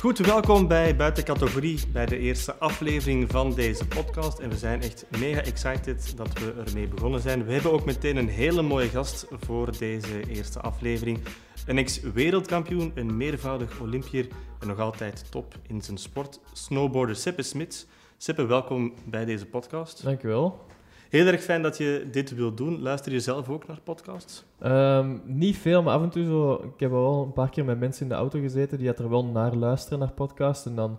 Goed, welkom bij Buiten Categorie, bij de eerste aflevering van deze podcast. En we zijn echt mega excited dat we ermee begonnen zijn. We hebben ook meteen een hele mooie gast voor deze eerste aflevering. Een ex-wereldkampioen, een meervoudig Olympier en nog altijd top in zijn sport, snowboarder Seppe Smits. Seppe, welkom bij deze podcast. Dankjewel. Heel erg fijn dat je dit wilt doen. Luister je zelf ook naar podcasts? Ehm, niet veel, maar af en toe zo. Ik heb wel een paar keer met mensen in de auto gezeten die er wel naar luisteren naar podcasts. En dan,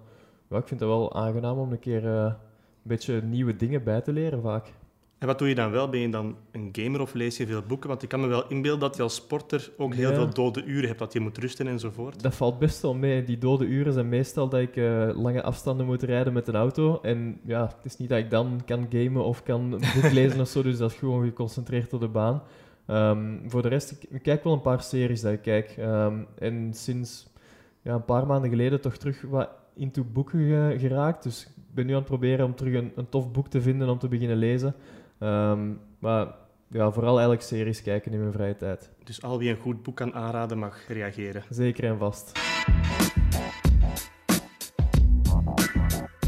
ja, ik vind het wel aangenaam om een keer eh, een beetje nieuwe dingen bij te leren vaak. En wat doe je dan wel? Ben je dan een gamer of lees je veel boeken? Want ik kan me wel inbeelden dat je als sporter ook heel Ja. veel dode uren hebt, dat je moet rusten enzovoort. Dat valt best wel mee. Die dode uren zijn meestal dat ik eh, lange afstanden moet rijden met een auto. En ja, het is niet dat ik dan kan gamen of kan een boek lezen of zo. Dus dat is gewoon geconcentreerd op de baan. Ehm, voor de rest, ik, ik kijk wel een paar series dat ik kijk. Ehm, en sinds ja, een paar maanden geleden toch terug wat into boeken ge- geraakt. Dus ik ben nu aan het proberen om terug een, een tof boek te vinden om te beginnen lezen. Ehm, maar ja, vooral eigenlijk series kijken in mijn vrije tijd. Dus al wie een goed boek kan aanraden, mag reageren. Zeker en vast.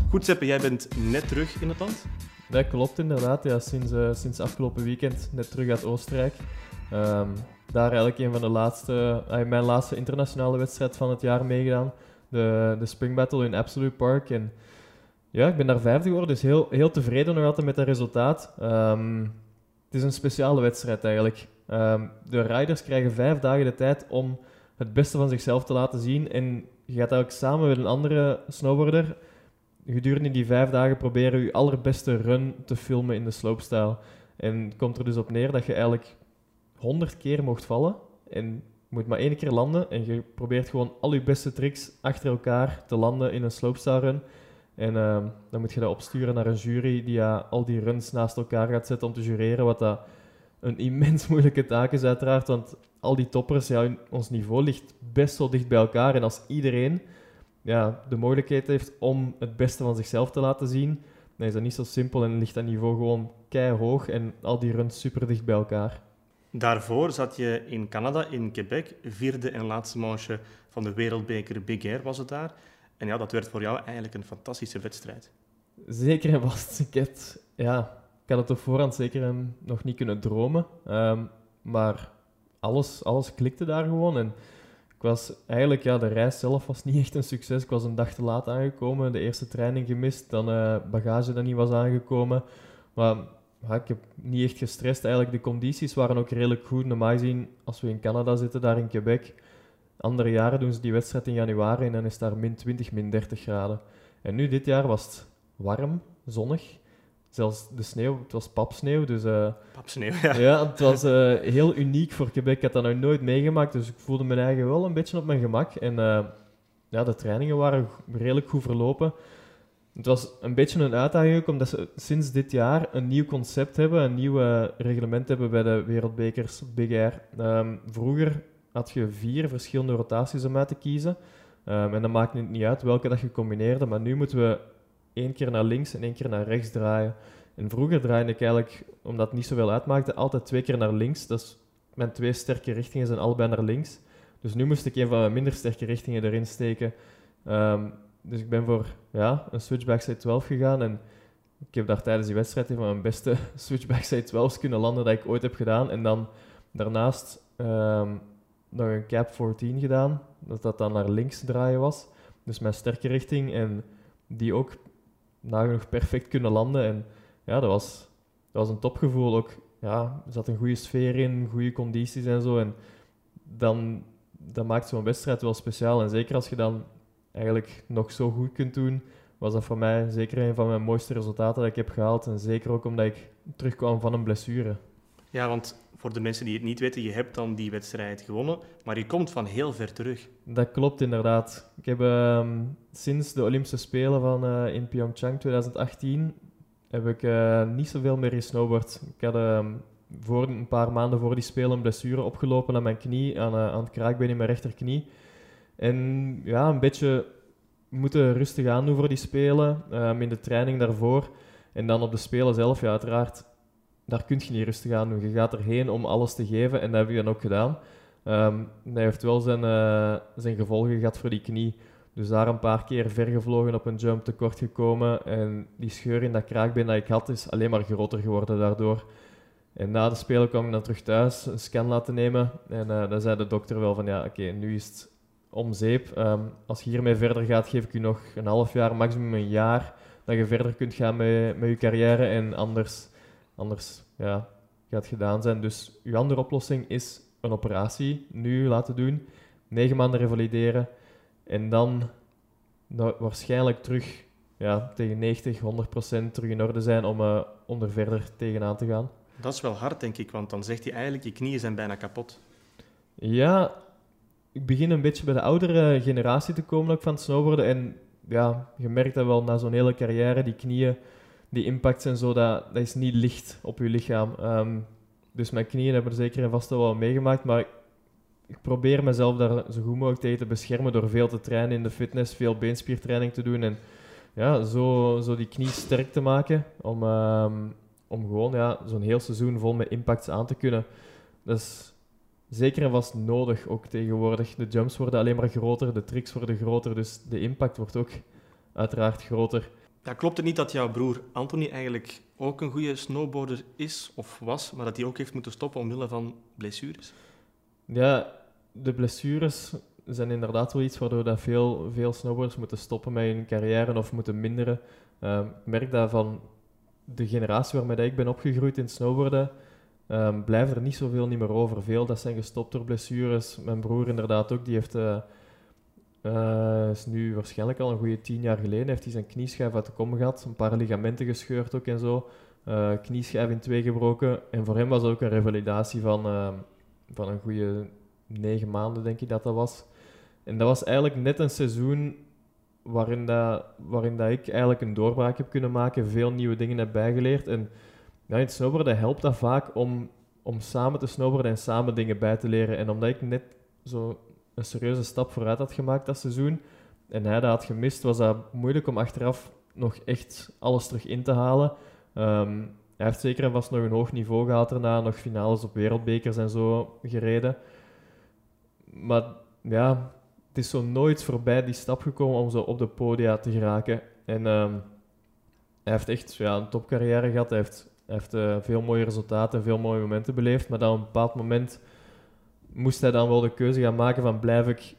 Goed, Seppe, jij bent net terug in het land. Dat klopt inderdaad. Ja, sinds, eh, sinds afgelopen weekend net terug uit Oostenrijk. Ehm, daar eigenlijk een van de laatste, eh, mijn laatste internationale wedstrijd van het jaar meegedaan. De, de Spring Battle in Absolute Park. En ja, ik ben daar vijfde geworden, dus heel, heel tevreden nog met dat resultaat. Ehm, het is een speciale wedstrijd eigenlijk. Ehm, de riders krijgen vijf dagen de tijd om het beste van zichzelf te laten zien. En je gaat eigenlijk samen met een andere snowboarder gedurende die vijf dagen proberen je allerbeste run te filmen in de slopestyle. En het komt er dus op neer dat je eigenlijk honderd keer mocht vallen en moet maar één keer landen. En je probeert gewoon al je beste tricks achter elkaar te landen in een slopestyle run. En ehm, dan moet je dat opsturen naar een jury die al die runs naast elkaar gaat zetten om te jureren. Wat dat een immens moeilijke taak is uiteraard, want al die toppers, ja, ons niveau ligt best wel dicht bij elkaar. En als iedereen ja, de mogelijkheid heeft om het beste van zichzelf te laten zien, dan is dat niet zo simpel en ligt dat niveau gewoon keihard en al die runs super dicht bij elkaar. Daarvoor zat je in Canada, in Quebec, vierde en laatste manche van de wereldbeker Big Air was het daar. En ja, dat werd voor jou eigenlijk een fantastische wedstrijd. Zeker en vast. Ik, had, ja, had het op voorhand zeker nog niet kunnen dromen. Ehm, maar alles, alles klikte daar gewoon. En ik was eigenlijk, ja, de reis zelf was niet echt een succes. Ik was een dag te laat aangekomen, de eerste training gemist, dan eh, bagage dat niet was aangekomen. Maar ik heb niet echt gestrest. Eigenlijk, de condities waren ook redelijk goed. Normaal gezien, als we in Canada zitten, daar in Quebec, andere jaren doen ze die wedstrijd in januari en dan is daar min 20, min 30 graden. En nu, dit jaar, was het warm, zonnig. Zelfs de sneeuw, het was papsneeuw, dus eh, Papsneeuw, ja. ja, het was eh, heel uniek voor Quebec. Ik had dat nog nooit meegemaakt, dus ik voelde mijn eigen wel een beetje op mijn gemak. En eh, ja, de trainingen waren redelijk goed verlopen. Het was een beetje een uitdaging ook, omdat ze sinds dit jaar een nieuw concept hebben, een nieuw reglement hebben bij de wereldbekers Big Air. Ehm, vroeger had je vier verschillende rotaties om uit te kiezen. Ehm, en dan maakt het niet uit welke dat je combineerde, maar nu moeten we één keer naar links en één keer naar rechts draaien. En vroeger draaide ik eigenlijk, omdat het niet zoveel uitmaakte, altijd twee keer naar links. Dus mijn twee sterke richtingen zijn allebei naar links. Dus nu moest ik een van mijn minder sterke richtingen erin steken. Ehm, dus ik ben voor ja, een switchback side 12 gegaan. En ik heb daar tijdens die wedstrijd een van mijn beste switchback side 12's kunnen landen dat ik ooit heb gedaan. En dan daarnaast ehm, nog een cap 14 gedaan. Dat dat dan naar links draaien was. Dus mijn sterke richting. En die ook nagenoeg perfect kunnen landen. En ja, dat was, dat was een topgevoel. Ook, ja, er zat een goede sfeer in, goede condities en zo. En dan dat maakt zo'n wedstrijd wel speciaal. En zeker als je dan eigenlijk nog zo goed kunt doen, was dat voor mij zeker een van mijn mooiste resultaten dat ik heb gehaald. En zeker ook omdat ik terugkwam van een blessure. Ja, want voor de mensen die het niet weten, je hebt dan die wedstrijd gewonnen, maar je komt van heel ver terug. Dat klopt inderdaad. Ik heb ehm, sinds de Olympische Spelen van, eh, in Pyeongchang 2018 heb ik eh, niet zoveel meer gesnowboard. Ik had ehm, voor een paar maanden voor die Spelen een blessure opgelopen aan mijn knie, aan, eh, aan het kraakbeen in mijn rechterknie. En ja, een beetje moeten rustig aandoen voor die Spelen, ehm, in de training daarvoor. En dan op de Spelen zelf, ja uiteraard, daar kun je niet rustig aan doen. Je gaat erheen om alles te geven en dat heb ik dan ook gedaan. Ehm, dat heeft wel zijn, eh, zijn gevolgen gehad voor die knie. Dus daar een paar keer vergevlogen op een jump tekort gekomen. En die scheur in dat kraakbeen dat ik had, is alleen maar groter geworden daardoor. En na de spelen kwam ik dan terug thuis, een scan laten nemen. En uh, dan zei de dokter wel van, ja, oké, nu is het om zeep. Ehm, als je hiermee verder gaat, geef ik u nog een half jaar, maximum een jaar, dat je verder kunt gaan met, met je carrière. En anders, anders ja, gaat gedaan zijn. Dus uw andere oplossing is een operatie nu laten doen, negen maanden revalideren en dan nou, waarschijnlijk terug ja, tegen 90, 100 procent terug in orde zijn om, uh, om er verder tegenaan te gaan. Dat is wel hard, denk ik, want dan zegt hij eigenlijk, je knieën zijn bijna kapot. Ja, ik begin een beetje bij de oudere generatie te komen ook van het snowboarden. En ja, je merkt dat wel na zo'n hele carrière, die knieën, die impact en zo, dat, dat is niet licht op je lichaam. Ehm, dus mijn knieën hebben er zeker en vast wel meegemaakt, maar ik probeer mezelf daar zo goed mogelijk tegen te beschermen door veel te trainen in de fitness, veel beenspiertraining te doen en ja, zo, zo die knie sterk te maken om, ehm, om gewoon ja, zo'n heel seizoen vol met impacts aan te kunnen. Dat is zeker en vast nodig ook tegenwoordig. De jumps worden alleen maar groter, de tricks worden groter, dus de impact wordt ook uiteraard groter. Ja, klopt het niet dat jouw broer Anthony eigenlijk ook een goede snowboarder is of was, maar dat hij ook heeft moeten stoppen omwille van blessures? Ja, de blessures zijn inderdaad wel iets waardoor dat veel, veel snowboarders moeten stoppen met hun carrière of moeten minderen. Ehm, ik merk dat van de generatie waarmee ik ben opgegroeid in snowboarden, um, blijven er niet zoveel niet meer over. Veel dat zijn gestopt door blessures. Mijn broer inderdaad ook, die heeft... Uh, uh, is nu waarschijnlijk al een goede tien jaar geleden. Heeft hij zijn knieschijf uit de kom gehad. Een paar ligamenten gescheurd ook en zo. Uh, knieschijf in twee gebroken. En voor hem was ook een revalidatie van, ehm, van een goede negen maanden, denk ik dat dat was. En dat was eigenlijk net een seizoen waarin, dat, waarin dat ik eigenlijk een doorbraak heb kunnen maken, veel nieuwe dingen heb bijgeleerd. En ja, in het snowboarden helpt dat vaak om, om samen te snowboarden en samen dingen bij te leren. En omdat ik net zo een serieuze stap vooruit had gemaakt dat seizoen en hij dat had gemist, was dat moeilijk om achteraf nog echt alles terug in te halen. Ehm, hij heeft zeker en vast nog een hoog niveau gehaald daarna, nog finales op wereldbekers en zo gereden. Maar ja, het is zo nooit voorbij die stap gekomen om zo op de podia te geraken. En ehm, hij heeft echt ja, een topcarrière gehad. Hij heeft, heeft uh, veel mooie resultaten, veel mooie momenten beleefd. Maar dan op een bepaald moment moest hij dan wel de keuze gaan maken van blijf ik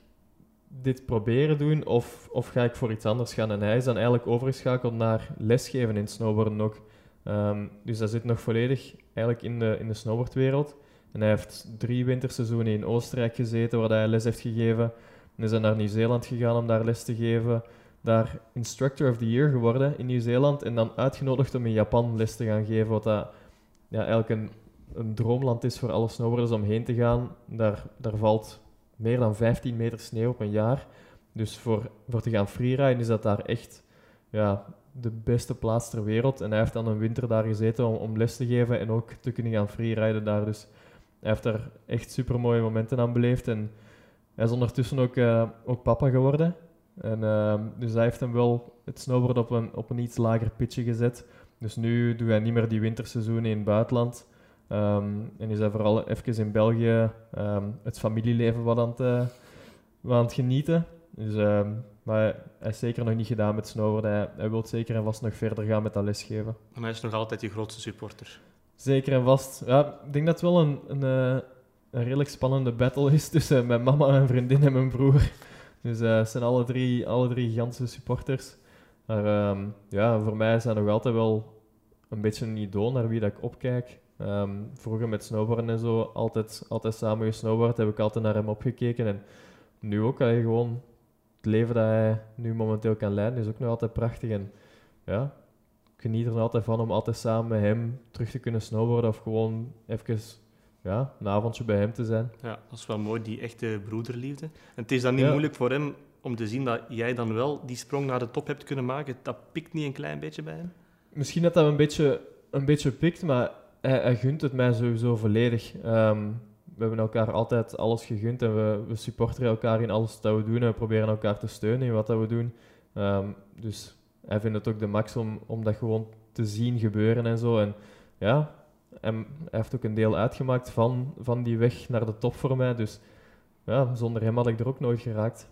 dit proberen doen of, of ga ik voor iets anders gaan. En hij is dan eigenlijk overgeschakeld naar lesgeven in snowboarden ook. Um, dus hij zit nog volledig eigenlijk in de, in de snowboardwereld. En hij heeft drie winterseizoenen in Oostenrijk gezeten waar hij les heeft gegeven. En is hij naar Nieuw-Zeeland gegaan om daar les te geven. Daar Instructor of the Year geworden in Nieuw-Zeeland. En dan uitgenodigd om in Japan les te gaan geven. Wat dat, ja, eigenlijk een, een droomland is voor alle snowboarders om heen te gaan. Daar, daar valt meer dan 15 meter sneeuw op een jaar. Dus voor, voor te gaan freeriden is dat daar echt ja, de beste plaats ter wereld. En hij heeft dan een winter daar gezeten om, les te geven en ook te kunnen gaan freeriden daar. Dus hij heeft daar echt super mooie momenten aan beleefd. En hij is ondertussen ook, uh, ook papa geworden. En, uh, dus hij heeft hem wel het snowboard op een, op een iets lager pitje gezet. Dus nu doet hij niet meer die winterseizoenen in het buitenland. Um, en is hij vooral even in België um, het familieleven wat aan het, uh, wat aan het genieten. Dus, um, maar hij is zeker nog niet gedaan met snowboarden. Hij, hij wil zeker en vast nog verder gaan met dat lesgeven. Maar hij is nog altijd je grootste supporter. Zeker en vast. Ja, ik denk dat het wel een, een, eh, een redelijk spannende battle is tussen mijn mama, mijn vriendin en mijn broer. Dus uh, het zijn alle drie, alle drie gigantische supporters. Maar ja, voor mij dat nog altijd wel een beetje een idool naar wie dat ik opkijk. Um, vroeger met snowboarden en zo, altijd, altijd samen gesnowboard, heb ik altijd naar hem opgekeken. En nu ook, hij gewoon het leven dat hij nu momenteel kan leiden, is ook nog altijd prachtig. En ja, geniet er altijd van om altijd samen met hem terug te kunnen snowboarden of gewoon even ja, een avondje bij hem te zijn. Ja, dat is wel mooi, die echte broederliefde. En het is dan niet moeilijk voor hem om te zien dat jij dan wel die sprong naar de top hebt kunnen maken. Dat pikt niet een klein beetje bij hem? Misschien dat dat een beetje, een beetje pikt, maar hij, gunt het mij sowieso volledig. Um, we hebben elkaar altijd alles gegund en we, we supporteren elkaar in alles wat we doen en we proberen elkaar te steunen in wat dat we doen. Um, dus hij vindt het ook de max om, dat gewoon te zien gebeuren en zo. En ja, hij heeft ook een deel uitgemaakt van, van die weg naar de top voor mij. Dus ja, zonder hem had ik er ook nooit geraakt.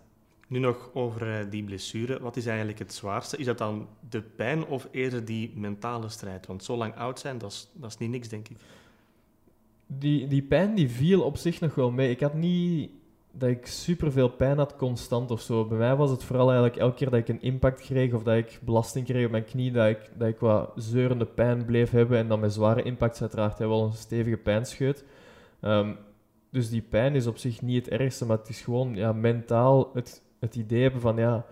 Nu nog over eh, die blessure. Wat is eigenlijk het zwaarste? Is dat dan de pijn of eerder die mentale strijd? Want zo lang oud zijn, dat is, dat is niet niks, denk ik. Die, die pijn die viel op zich nog wel mee. Ik had niet dat ik superveel pijn had constant of zo. Bij mij was het vooral eigenlijk elke keer dat ik een impact kreeg of dat ik belasting kreeg op mijn knie, dat ik, dat ik wat zeurende pijn bleef hebben en dan met zware impact uiteraard hij wel een stevige pijnscheut. Um, dus die pijn is op zich niet het ergste, maar het is gewoon ja, mentaal het, het idee hebben van ja,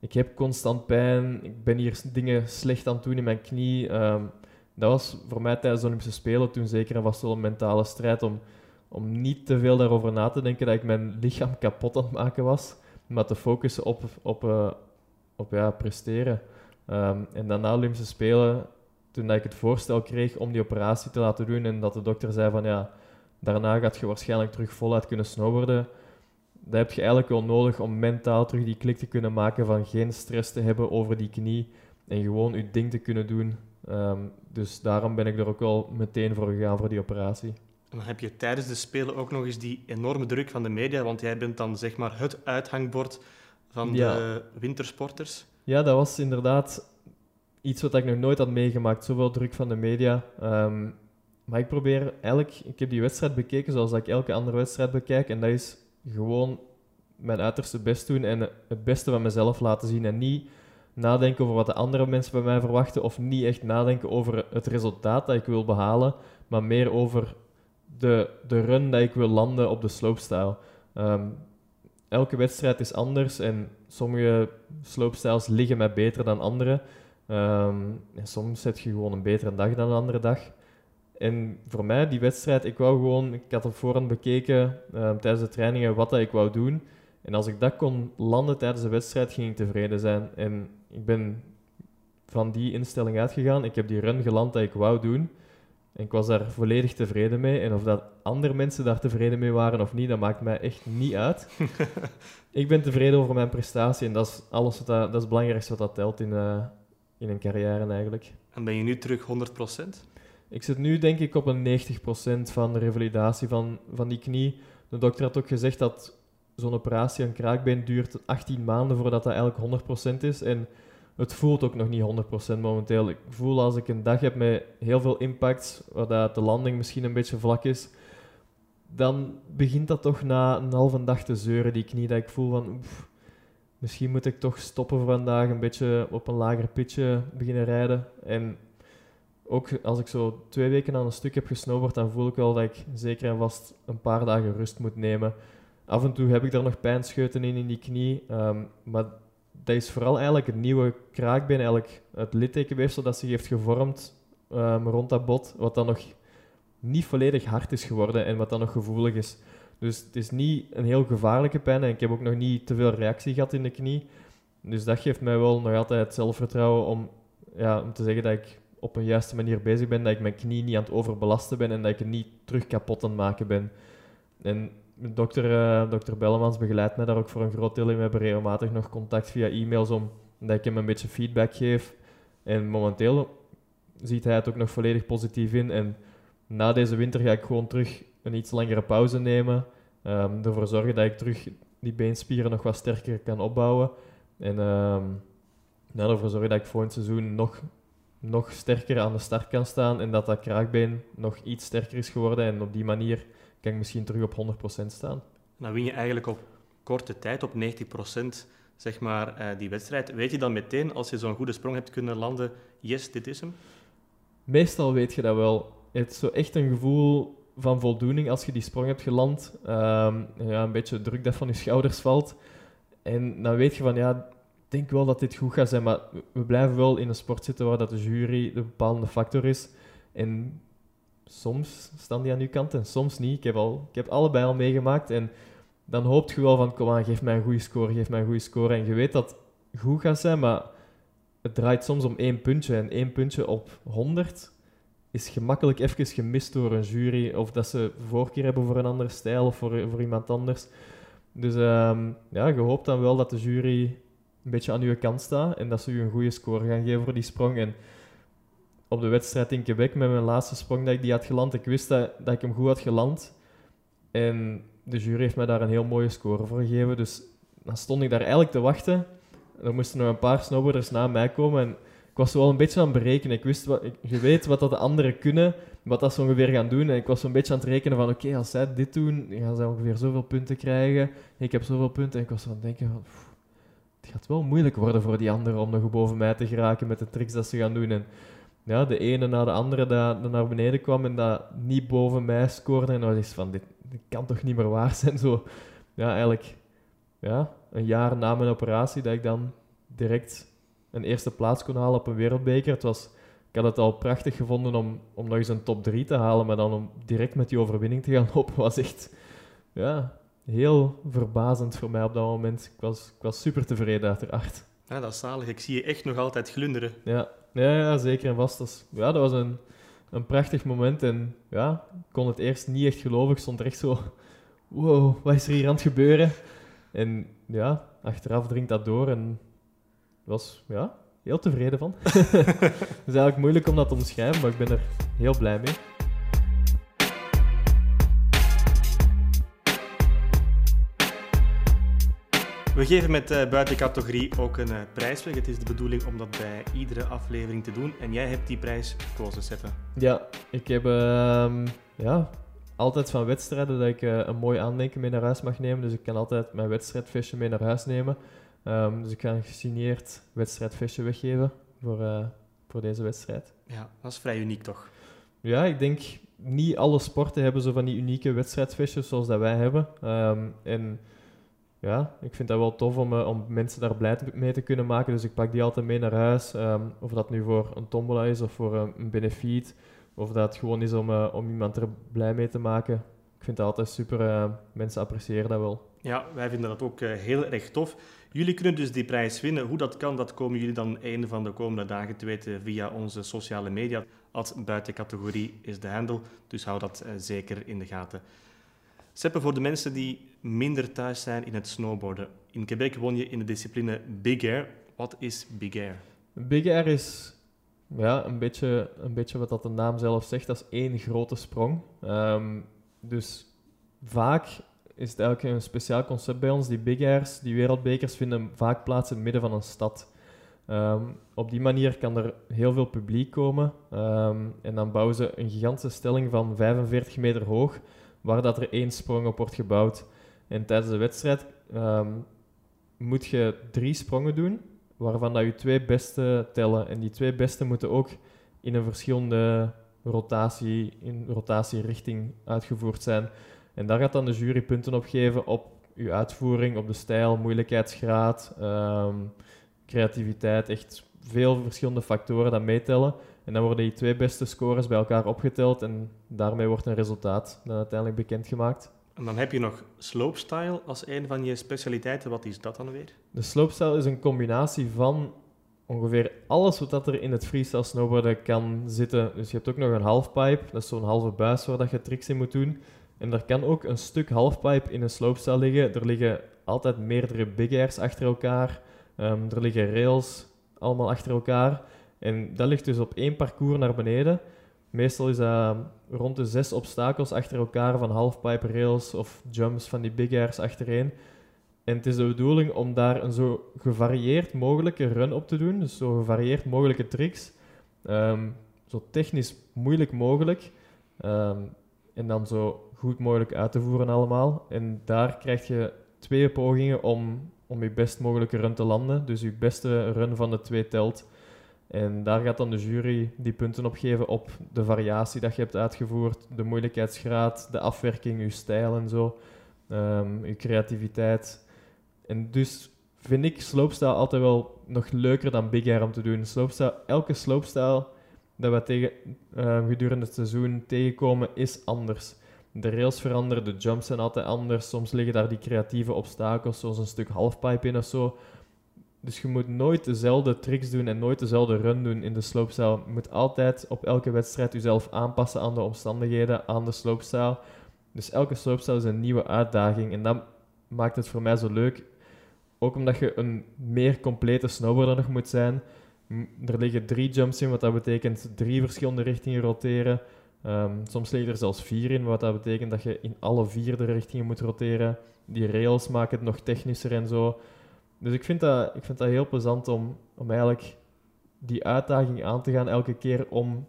ik heb constant pijn, ik ben hier dingen slecht aan het doen in mijn knie. Um, dat was voor mij tijdens de Olympische Spelen toen zeker en vast wel een mentale strijd om, om niet te veel daarover na te denken dat ik mijn lichaam kapot aan het maken was, maar te focussen op, op, uh, op ja, presteren. Um, en dan na de Olympische Spelen, toen ik het voorstel kreeg om die operatie te laten doen en dat de dokter zei van ja, daarna gaat je waarschijnlijk terug voluit kunnen snowboarden. Dat heb je eigenlijk wel nodig om mentaal terug die klik te kunnen maken van geen stress te hebben over die knie en gewoon je ding te kunnen doen. Um, dus daarom ben ik er ook wel meteen voor gegaan voor die operatie. En dan heb je tijdens de Spelen ook nog eens die enorme druk van de media, want jij bent dan zeg maar het uithangbord van de wintersporters. Ja, dat was inderdaad iets wat ik nog nooit had meegemaakt, zoveel druk van de media. Um, maar ik probeer eigenlijk, ik heb die wedstrijd bekeken zoals ik elke andere wedstrijd bekijk. En dat is gewoon mijn uiterste best doen en het beste van mezelf laten zien. En niet nadenken over wat de andere mensen bij mij verwachten. Of niet echt nadenken over het resultaat dat ik wil behalen. Maar meer over de, de run dat ik wil landen op de slopestyle. Um, elke wedstrijd is anders en sommige slopestyles liggen mij beter dan andere. En soms zet je gewoon een betere dag dan een andere dag. En voor mij, die wedstrijd, ik wou gewoon, ik had op voorhand bekeken uh, tijdens de trainingen wat dat ik wou doen. En als ik dat kon landen tijdens de wedstrijd, ging ik tevreden zijn. En ik ben van die instelling uitgegaan. Ik heb die run geland dat ik wou doen. En ik was daar volledig tevreden mee. En of dat andere mensen daar tevreden mee waren of niet, dat maakt mij echt niet uit. ik ben tevreden over mijn prestatie en dat is alles wat dat, dat is het belangrijkste wat dat telt in, uh, in een carrière eigenlijk. En ben je nu terug 100%? Ik zit nu denk ik op een 90% van de revalidatie van, van die knie. De dokter had ook gezegd dat zo'n operatie, een kraakbeen, duurt 18 maanden voordat dat eigenlijk 100% is. En het voelt ook nog niet 100% momenteel. Ik voel als ik een dag heb met heel veel impact, waar de landing misschien een beetje vlak is, dan begint dat toch na een halve dag te zeuren, die knie. Dat ik voel van, oef, misschien moet ik toch stoppen voor vandaag, een beetje op een lager pitje beginnen rijden. En ook als ik zo twee weken aan een stuk heb gesnowboard, dan voel ik wel dat ik zeker en vast een paar dagen rust moet nemen. Af en toe heb ik daar nog pijnscheuten in, in die knie. Um, maar dat is vooral eigenlijk het nieuwe kraakbeen, eigenlijk het littekenweefsel dat zich heeft gevormd um, rond dat bot, wat dan nog niet volledig hard is geworden en wat dan nog gevoelig is. Dus het is niet een heel gevaarlijke pijn en ik heb ook nog niet te veel reactie gehad in de knie. Dus dat geeft mij wel nog altijd het zelfvertrouwen om, ja, om te zeggen dat ik op een juiste manier bezig ben, dat ik mijn knie niet aan het overbelasten ben en dat ik het niet terug kapot aan het maken ben. En dokter, uh, dokter Bellemans begeleidt mij daar ook voor een groot deel in. We hebben regelmatig nog contact via e-mails om dat ik hem een beetje feedback geef. En momenteel ziet hij het ook nog volledig positief in. En na deze winter ga ik gewoon terug een iets langere pauze nemen. Um, ervoor zorgen dat ik terug die beenspieren nog wat sterker kan opbouwen. En um, ervoor zorgen dat ik volgend seizoen nog nog sterker aan de start kan staan en dat dat kraakbeen nog iets sterker is geworden. En op die manier kan ik misschien terug op 100% staan. Dan win je eigenlijk op korte tijd, op 90%, zeg maar, uh, die wedstrijd. Weet je dan meteen, als je zo'n goede sprong hebt kunnen landen, yes, dit is hem? Meestal weet je dat wel. Het is zo echt een gevoel van voldoening als je die sprong hebt geland. Um, ja, een beetje druk dat van je schouders valt. En dan weet je van, ja, denk wel dat dit goed gaat zijn, maar we blijven wel in een sport zitten waar dat de jury de bepalende factor is. En soms staan die aan uw kant en soms niet. Ik heb, al, ik heb allebei al meegemaakt en dan hoopt je wel van, kom aan, geef mij een goede score, geef mij een goede score. En je weet dat het goed gaat zijn, maar het draait soms om één puntje. En één puntje op 100 is gemakkelijk even gemist door een jury. Of dat ze voorkeur hebben voor een andere stijl of voor, voor iemand anders. Dus um, ja, je hoopt dan wel dat de jury een beetje aan uw kant sta en dat ze u een goede score gaan geven voor die sprong. En op de wedstrijd in Quebec, met mijn laatste sprong dat ik die had geland, ik wist dat, dat ik hem goed had geland. En de jury heeft mij daar een heel mooie score voor gegeven. Dus dan stond ik daar eigenlijk te wachten. Er moesten nog een paar snowboarders na mij komen. En ik was wel een beetje aan het berekenen. Ik wist je weet wat dat de anderen kunnen, wat dat ze ongeveer gaan doen. En ik was zo'n beetje aan het rekenen van, oké, als zij dit doen, gaan zij ongeveer zoveel punten krijgen. Ik heb zoveel punten. En ik was aan het denken van, gaat wel moeilijk worden voor die anderen om nog boven mij te geraken met de tricks dat ze gaan doen. En ja, de ene na de andere dat, naar beneden kwam en dat niet boven mij scoorde. En dan ik van, dit, dit kan toch niet meer waar zijn? Zo, ja, eigenlijk ja, een jaar na mijn operatie dat ik dan direct een eerste plaats kon halen op een wereldbeker. Het was, ik had het al prachtig gevonden om, om nog eens een top 3 te halen, maar dan om direct met die overwinning te gaan lopen was echt ja, heel verbazend voor mij op dat moment. Ik was, ik was super tevreden uiteraard. Ja, dat is zalig. Ik zie je echt nog altijd glunderen. Ja, ja, ja zeker en vast. Dus, ja, dat was een, een prachtig moment en ja, ik kon het eerst niet echt geloven. Ik stond er echt zo, wow, wat is er hier aan het gebeuren? En ja, achteraf dringt dat door en was ja, heel tevreden van. Het is eigenlijk moeilijk om dat te omschrijven, maar ik ben er heel blij mee. We geven met uh, buitencategorie ook een uh, prijs weg. Het is de bedoeling om dat bij iedere aflevering te doen. En jij hebt die prijs gekozen, Seppe. Ja, ik heb uh, ja, altijd van wedstrijden dat ik uh, een mooi aandenken mee naar huis mag nemen. Dus ik kan altijd mijn wedstrijdvisje mee naar huis nemen. Um, dus ik ga een gesigneerd wedstrijdvisje weggeven voor, voor deze wedstrijd. Ja, dat is vrij uniek toch? Ja, ik denk niet alle sporten hebben zo van die unieke wedstrijdvisjes zoals dat wij hebben. Um, en ja, ik vind dat wel tof om, uh, om mensen daar blij mee te kunnen maken. Dus ik pak die altijd mee naar huis. Um, of dat nu voor een tombola is of voor um, een benefiet. Of dat het gewoon is om, uh, om iemand er blij mee te maken. Ik vind dat altijd super. Mensen appreciëren dat wel. Ja, wij vinden dat ook heel erg tof. Jullie kunnen dus die prijs winnen. Hoe dat kan, dat komen jullie dan een van de komende dagen te weten via onze sociale media. Als buitencategorie is de handle, dus hou dat zeker in de gaten. Seppe, voor de mensen die minder thuis zijn in het snowboarden. In Quebec won je in de discipline Big Air. Wat is Big Air? Big Air is ja, een, beetje, een beetje wat dat de naam zelf zegt. Dat is één grote sprong. Um, dus vaak is het eigenlijk een speciaal concept bij ons. Die Big Airs, die wereldbekers, vinden vaak plaats in het midden van een stad. Um, op die manier kan er heel veel publiek komen. Um, en dan bouwen ze een gigantische stelling van 45 meter hoog waar dat er één sprong op wordt gebouwd. En tijdens de wedstrijd um, moet je drie sprongen doen, waarvan dat je twee beste tellen. En die twee beste moeten ook in een verschillende rotatie, in rotatierichting uitgevoerd zijn. En daar gaat dan de jury punten op geven op je uitvoering, op de stijl, moeilijkheidsgraad, um, creativiteit, echt veel verschillende factoren dat meetellen. En dan worden die twee beste scores bij elkaar opgeteld en daarmee wordt een resultaat dan uiteindelijk bekendgemaakt. En dan heb je nog slopestyle als een van je specialiteiten. Wat is dat dan weer? De slopestyle is een combinatie van ongeveer alles wat er in het freestyle snowboarden kan zitten. Dus je hebt ook nog een halfpipe, dat is zo'n halve buis waar dat je tricks in moet doen. En er kan ook een stuk halfpipe in een slopestyle liggen. Er liggen altijd meerdere big airs achter elkaar. Um, er liggen rails allemaal achter elkaar. En dat ligt dus op één parcours naar beneden. Meestal is dat rond de zes obstakels achter elkaar van halfpipe rails of jumps van die big airs achtereen. En het is de bedoeling om daar een zo gevarieerd mogelijke run op te doen. Dus zo gevarieerd mogelijke tricks. Um, zo technisch moeilijk mogelijk. Um, en dan zo goed mogelijk uit te voeren allemaal. En daar krijg je twee pogingen om, om je best mogelijke run te landen. Dus je beste run van de twee telt. En daar gaat dan de jury die punten op geven op de variatie dat je hebt uitgevoerd, de moeilijkheidsgraad, de afwerking, je stijl en zo, um, je creativiteit. En dus vind ik slopestyle altijd wel nog leuker dan big air om te doen. Slopestyle, elke slopestyle dat we tegen, uh, gedurende het seizoen tegenkomen is anders. De rails veranderen, de jumps zijn altijd anders. Soms liggen daar die creatieve obstakels, zoals een stuk halfpipe in of zo. Dus je moet nooit dezelfde tricks doen en nooit dezelfde run doen in de slopestyle. Je moet altijd op elke wedstrijd jezelf aanpassen aan de omstandigheden, aan de slopestyle. Dus elke slopestyle is een nieuwe uitdaging en dat maakt het voor mij zo leuk. Ook omdat je een meer complete snowboarder nog moet zijn. Er liggen drie jumps in, wat dat betekent drie verschillende richtingen roteren. Ehm, soms ligt er zelfs vier in, wat dat betekent dat je in alle vier de richtingen moet roteren. Die rails maken het nog technischer en zo. Dus ik vind dat, ik vind dat heel plezant om, om eigenlijk die uitdaging aan te gaan elke keer om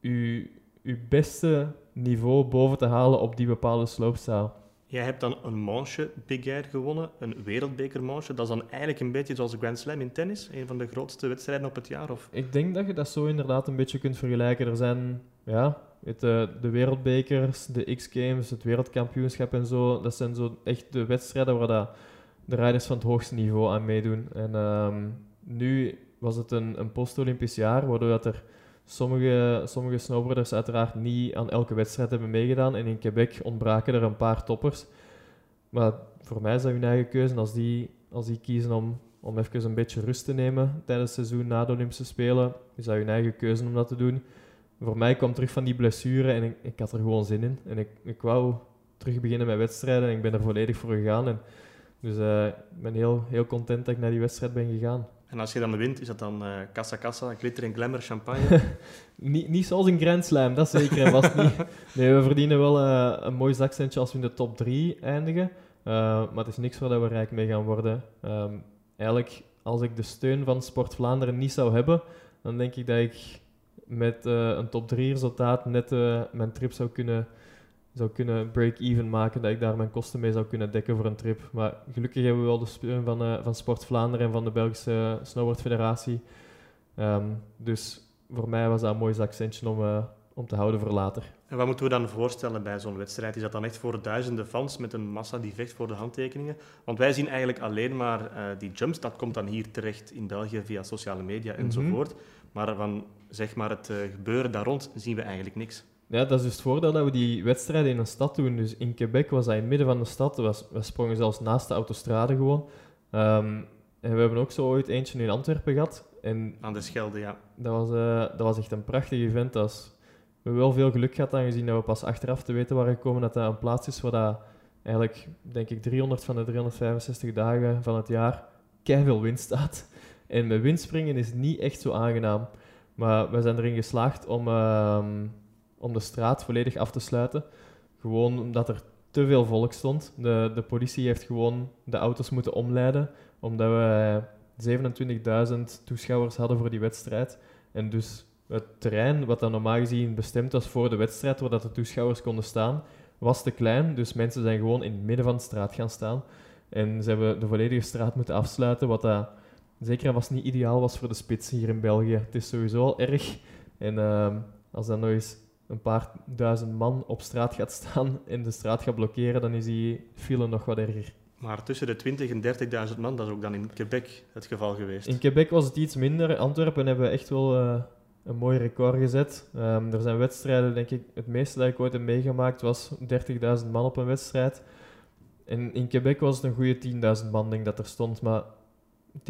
je, je beste niveau boven te halen op die bepaalde slopestyle. Jij hebt dan een manche Big Air gewonnen, een wereldbeker manche. Dat is dan eigenlijk een beetje zoals de Grand Slam in tennis, een van de grootste wedstrijden op het jaar? Of? Ik denk dat je dat zo inderdaad een beetje kunt vergelijken. Er zijn ja, het, de wereldbekers, de X-Games, het wereldkampioenschap en zo. Dat zijn zo echt de wedstrijden waar dat de rijders van het hoogste niveau aan meedoen. En um, nu was het een, een post-Olympisch jaar, waardoor dat er sommige, sommige snowboarders uiteraard niet aan elke wedstrijd hebben meegedaan. En in Quebec ontbraken er een paar toppers. Maar voor mij is dat hun eigen keuze. Als die, als die kiezen om, om even een beetje rust te nemen tijdens het seizoen na de Olympische Spelen, is dat hun eigen keuze om dat te doen. Voor mij kwam terug van die blessure en ik, ik had er gewoon zin in. En ik, ik wou terug beginnen met wedstrijden en ik ben er volledig voor gegaan. En dus uh, ik ben heel, heel content dat ik naar die wedstrijd ben gegaan. En als je dan wint, is dat dan uh, kassa kassa, glitter en glamour, champagne? niet, niet zoals een Grand Slam, dat zeker en vast niet. Nee, we verdienen wel uh, een mooi zakcentje als we in de top 3 eindigen. Maar het is niks waar we rijk mee gaan worden. Um, eigenlijk, als ik de steun van Sport Vlaanderen niet zou hebben, dan denk ik dat ik met een top 3 resultaat net mijn trip zou kunnen zou kunnen break-even maken, dat ik daar mijn kosten mee zou kunnen dekken voor een trip. Maar gelukkig hebben we wel de steun van, uh, van Sport Vlaanderen en van de Belgische Snowboardfederatie. Um, dus voor mij was dat een mooi zakcentje om, uh, om te houden voor later. En wat moeten we dan voorstellen bij zo'n wedstrijd? Is dat dan echt voor duizenden fans met een massa die vecht voor de handtekeningen? Want wij zien eigenlijk alleen maar uh, die jumps, dat komt dan hier terecht in België via sociale media mhm. enzovoort. Mm -hmm. Maar van zeg maar, het gebeuren daar rond zien we eigenlijk niks. Ja, dat is dus het voordeel dat we die wedstrijden in een stad doen. Dus in Quebec was dat in het midden van de stad. Was, we sprongen zelfs naast de autostrade gewoon. Um, en we hebben ook zo ooit eentje in Antwerpen gehad. En Aan de Schelde, ja. Dat was, uh, dat was echt een prachtig event. Dat was, we hebben wel veel geluk gehad, aangezien dat we pas achteraf te weten waren gekomen dat dat een plaats is waar dat eigenlijk, denk ik, 300 van de 365 dagen van het jaar veel wind staat. En met windspringen is niet echt zo aangenaam. Maar we zijn erin geslaagd om... Uh, om de straat volledig af te sluiten. Gewoon omdat er te veel volk stond. De, de politie heeft gewoon de auto's moeten omleiden, omdat we 27.000 toeschouwers hadden voor die wedstrijd. En dus het terrein, wat dan normaal gezien bestemd was voor de wedstrijd, waar dat de toeschouwers konden staan, was te klein. Dus mensen zijn gewoon in het midden van de straat gaan staan. En ze hebben de volledige straat moeten afsluiten, wat dat zeker was niet ideaal was voor de spits hier in België. Het is sowieso al erg. En uh, als dat nog eens een paar duizend man op straat gaat staan en de straat gaat blokkeren, dan is die file nog wat erger. Maar tussen de 20 en 30.000 man, dat is ook dan in Quebec het geval geweest. In Quebec was het iets minder. Antwerpen hebben we echt wel uh, een mooi record gezet. Um, er zijn wedstrijden, denk ik, het meeste dat ik ooit heb meegemaakt was 30.000 man op een wedstrijd. En in Quebec was het een goede 10.000 man, denk dat er stond. Maar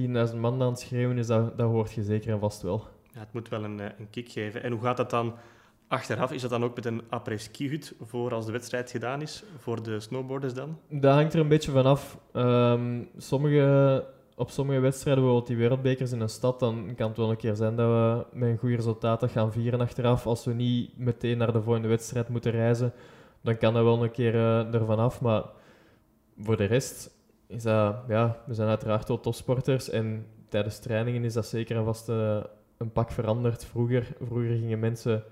10.000 man aan het schreeuwen, is dat, dat hoort je zeker en vast wel. Ja, het moet wel een, eh, een kick geven. En hoe gaat dat dan Achteraf is dat dan ook met een après-ski-hut voor als de wedstrijd gedaan is, voor de snowboarders dan? Dat hangt er een beetje vanaf. Um, sommige, op sommige wedstrijden, bijvoorbeeld die wereldbekers in een stad, dan kan het wel een keer zijn dat we met een goed resultaat gaan vieren achteraf. Als we niet meteen naar de volgende wedstrijd moeten reizen, dan kan dat wel een keer uh, ervan af. Maar voor de rest is dat, ja, we zijn uiteraard wel topsporters en tijdens trainingen is dat zeker en vast uh, een pak veranderd. Vroeger, vroeger gingen mensen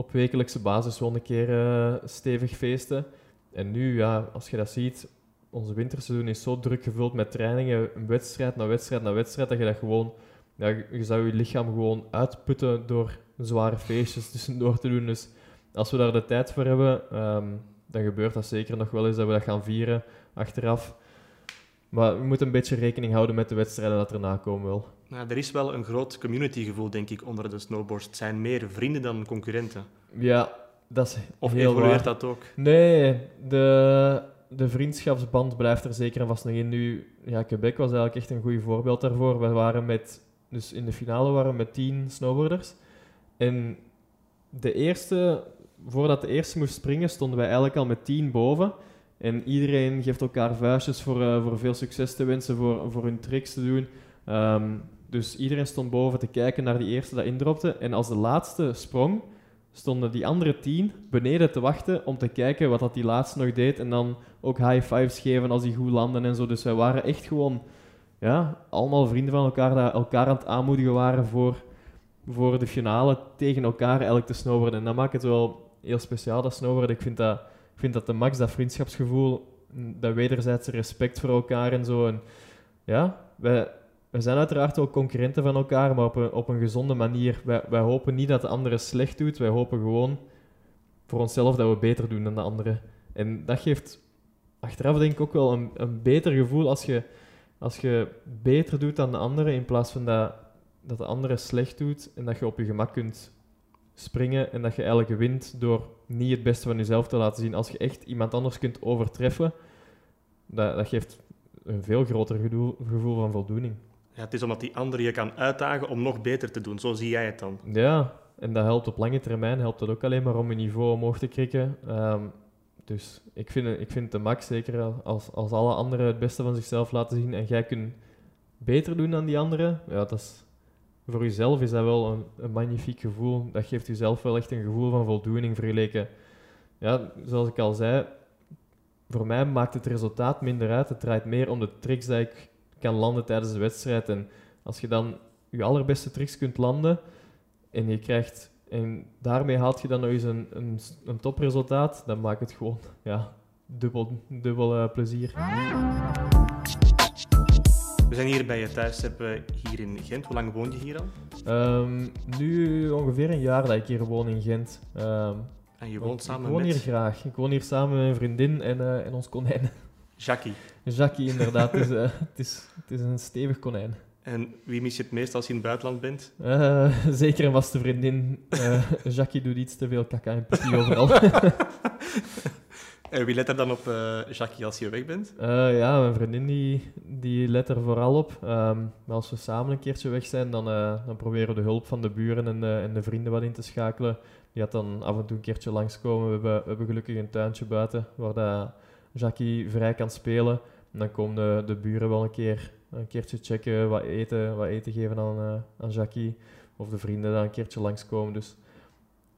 op wekelijkse basis wel een keer uh, stevig feesten. En nu, ja, als je dat ziet, onze winterseizoen is zo druk gevuld met trainingen, wedstrijd na wedstrijd na wedstrijd, dat je dat gewoon, ja, je zou je lichaam gewoon uitputten door zware feestjes tussendoor te doen. Dus als we daar de tijd voor hebben, um, dan gebeurt dat zeker nog wel eens dat we dat gaan vieren achteraf. Maar we moeten een beetje rekening houden met de wedstrijden dat erna komen wel. Nou, er is wel een groot communitygevoel, denk ik, onder de snowboards. Het zijn meer vrienden dan concurrenten. Ja, dat is Of heel evolueert dat ook? Nee, de, de vriendschapsband blijft er zeker en vast nog in. Nu, ja, Quebec was eigenlijk echt een goed voorbeeld daarvoor. We waren met, dus in de finale waren we met tien snowboarders. En de eerste, voordat de eerste moest springen, stonden wij eigenlijk al met tien boven. En iedereen geeft elkaar vuistjes voor, uh, voor veel succes te wensen, voor, voor hun tricks te doen. Um, dus iedereen stond boven te kijken naar die eerste dat indropte. En als de laatste sprong, stonden die andere tien beneden te wachten om te kijken wat dat die laatste nog deed. En dan ook high fives geven als hij goed landde en zo. Dus wij waren echt gewoon ja, allemaal vrienden van elkaar, die elkaar aan het aanmoedigen waren voor, voor de finale tegen elkaar eigenlijk te snowboarden. En dat maakt het wel heel speciaal, dat snowboarden. Ik vind dat, vind dat de max, dat vriendschapsgevoel, dat wederzijdse respect voor elkaar en zo. En ja, wij, wij zijn uiteraard ook concurrenten van elkaar, maar op een, op een gezonde manier. Wij, wij hopen niet dat de andere slecht doet, wij hopen gewoon voor onszelf dat we beter doen dan de andere. En dat geeft achteraf denk ik ook wel een, een beter gevoel als je, als je beter doet dan de andere, in plaats van dat, dat de andere slecht doet en dat je op je gemak kunt springen en dat je eigenlijk wint door niet het beste van jezelf te laten zien. Als je echt iemand anders kunt overtreffen, dat, dat geeft een veel groter gevoel, gevoel van voldoening. Ja, het is omdat die andere je kan uitdagen om nog beter te doen. Zo zie jij het dan. Ja, en dat helpt op lange termijn helpt dat ook alleen maar om je niveau omhoog te krikken. Ehm, dus ik vind, ik vind de max zeker als, als alle anderen het beste van zichzelf laten zien en jij kunt beter doen dan die anderen, ja, dat is, voor jezelf is dat wel een, een magnifiek gevoel. Dat geeft jezelf wel echt een gevoel van voldoening vergeleken. Ja, zoals ik al zei, voor mij maakt het resultaat minder uit. Het draait meer om de tricks die ik kan landen tijdens de wedstrijd. En als je dan je allerbeste tricks kunt landen en je krijgt en daarmee haalt je dan nog eens een, een, topresultaat, dan maakt het gewoon ja, dubbel, dubbel uh, plezier. We zijn hier bij je thuis, hebben hier in Gent. Hoe lang woon je hier al? Um, nu ongeveer een jaar dat ik hier woon in Gent. Um, en je woont samen ik woon met... hier graag. Ik woon hier samen met mijn vriendin en, uh, en ons konijn. Jackie. Jackie, inderdaad. het, is, uh, het, is, het is een stevig konijn. En wie mis je het meest als je in het buitenland bent? Uh, zeker een vaste vriendin. Uh, Jackie doet iets te veel kaka en pipi overal. En wie let er dan op uh, Jackie als je weg bent? ja, mijn vriendin die, die let er vooral op. Um, maar als we samen een keertje weg zijn, dan, dan proberen we de hulp van de buren en de, en de vrienden wat in te schakelen. Die gaat dan af en toe een keertje langskomen. We hebben, we hebben gelukkig een tuintje buiten waar dat Jackie vrij kan spelen. En dan komen de, de buren wel een keer een keertje checken, wat eten, wat eten geven aan, aan Jackie. Of de vrienden dan een keertje langskomen. Dus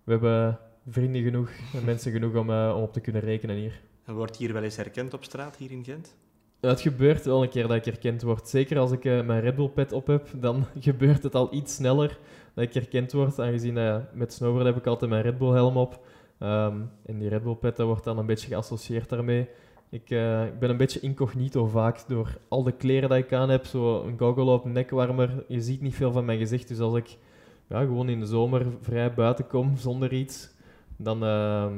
we hebben vrienden genoeg en mensen genoeg om, uh, om op te kunnen rekenen hier. En wordt hier wel eens herkend op straat, hier in Gent? Het gebeurt wel een keer dat ik herkend word. Zeker als ik uh, mijn Red Bull pet op heb, dan gebeurt het al iets sneller dat ik herkend word. Aangezien uh, met snowboard heb ik altijd mijn Red Bull helm op. Um, en die Red Bull pet wordt dan een beetje geassocieerd daarmee. Ik, uh, ik, ben een beetje incognito vaak door al de kleren die ik aan heb. Zo een goggle op, nekwarmer. Je ziet niet veel van mijn gezicht. Dus als ik ja, gewoon in de zomer vrij buiten kom zonder iets, dan, uh,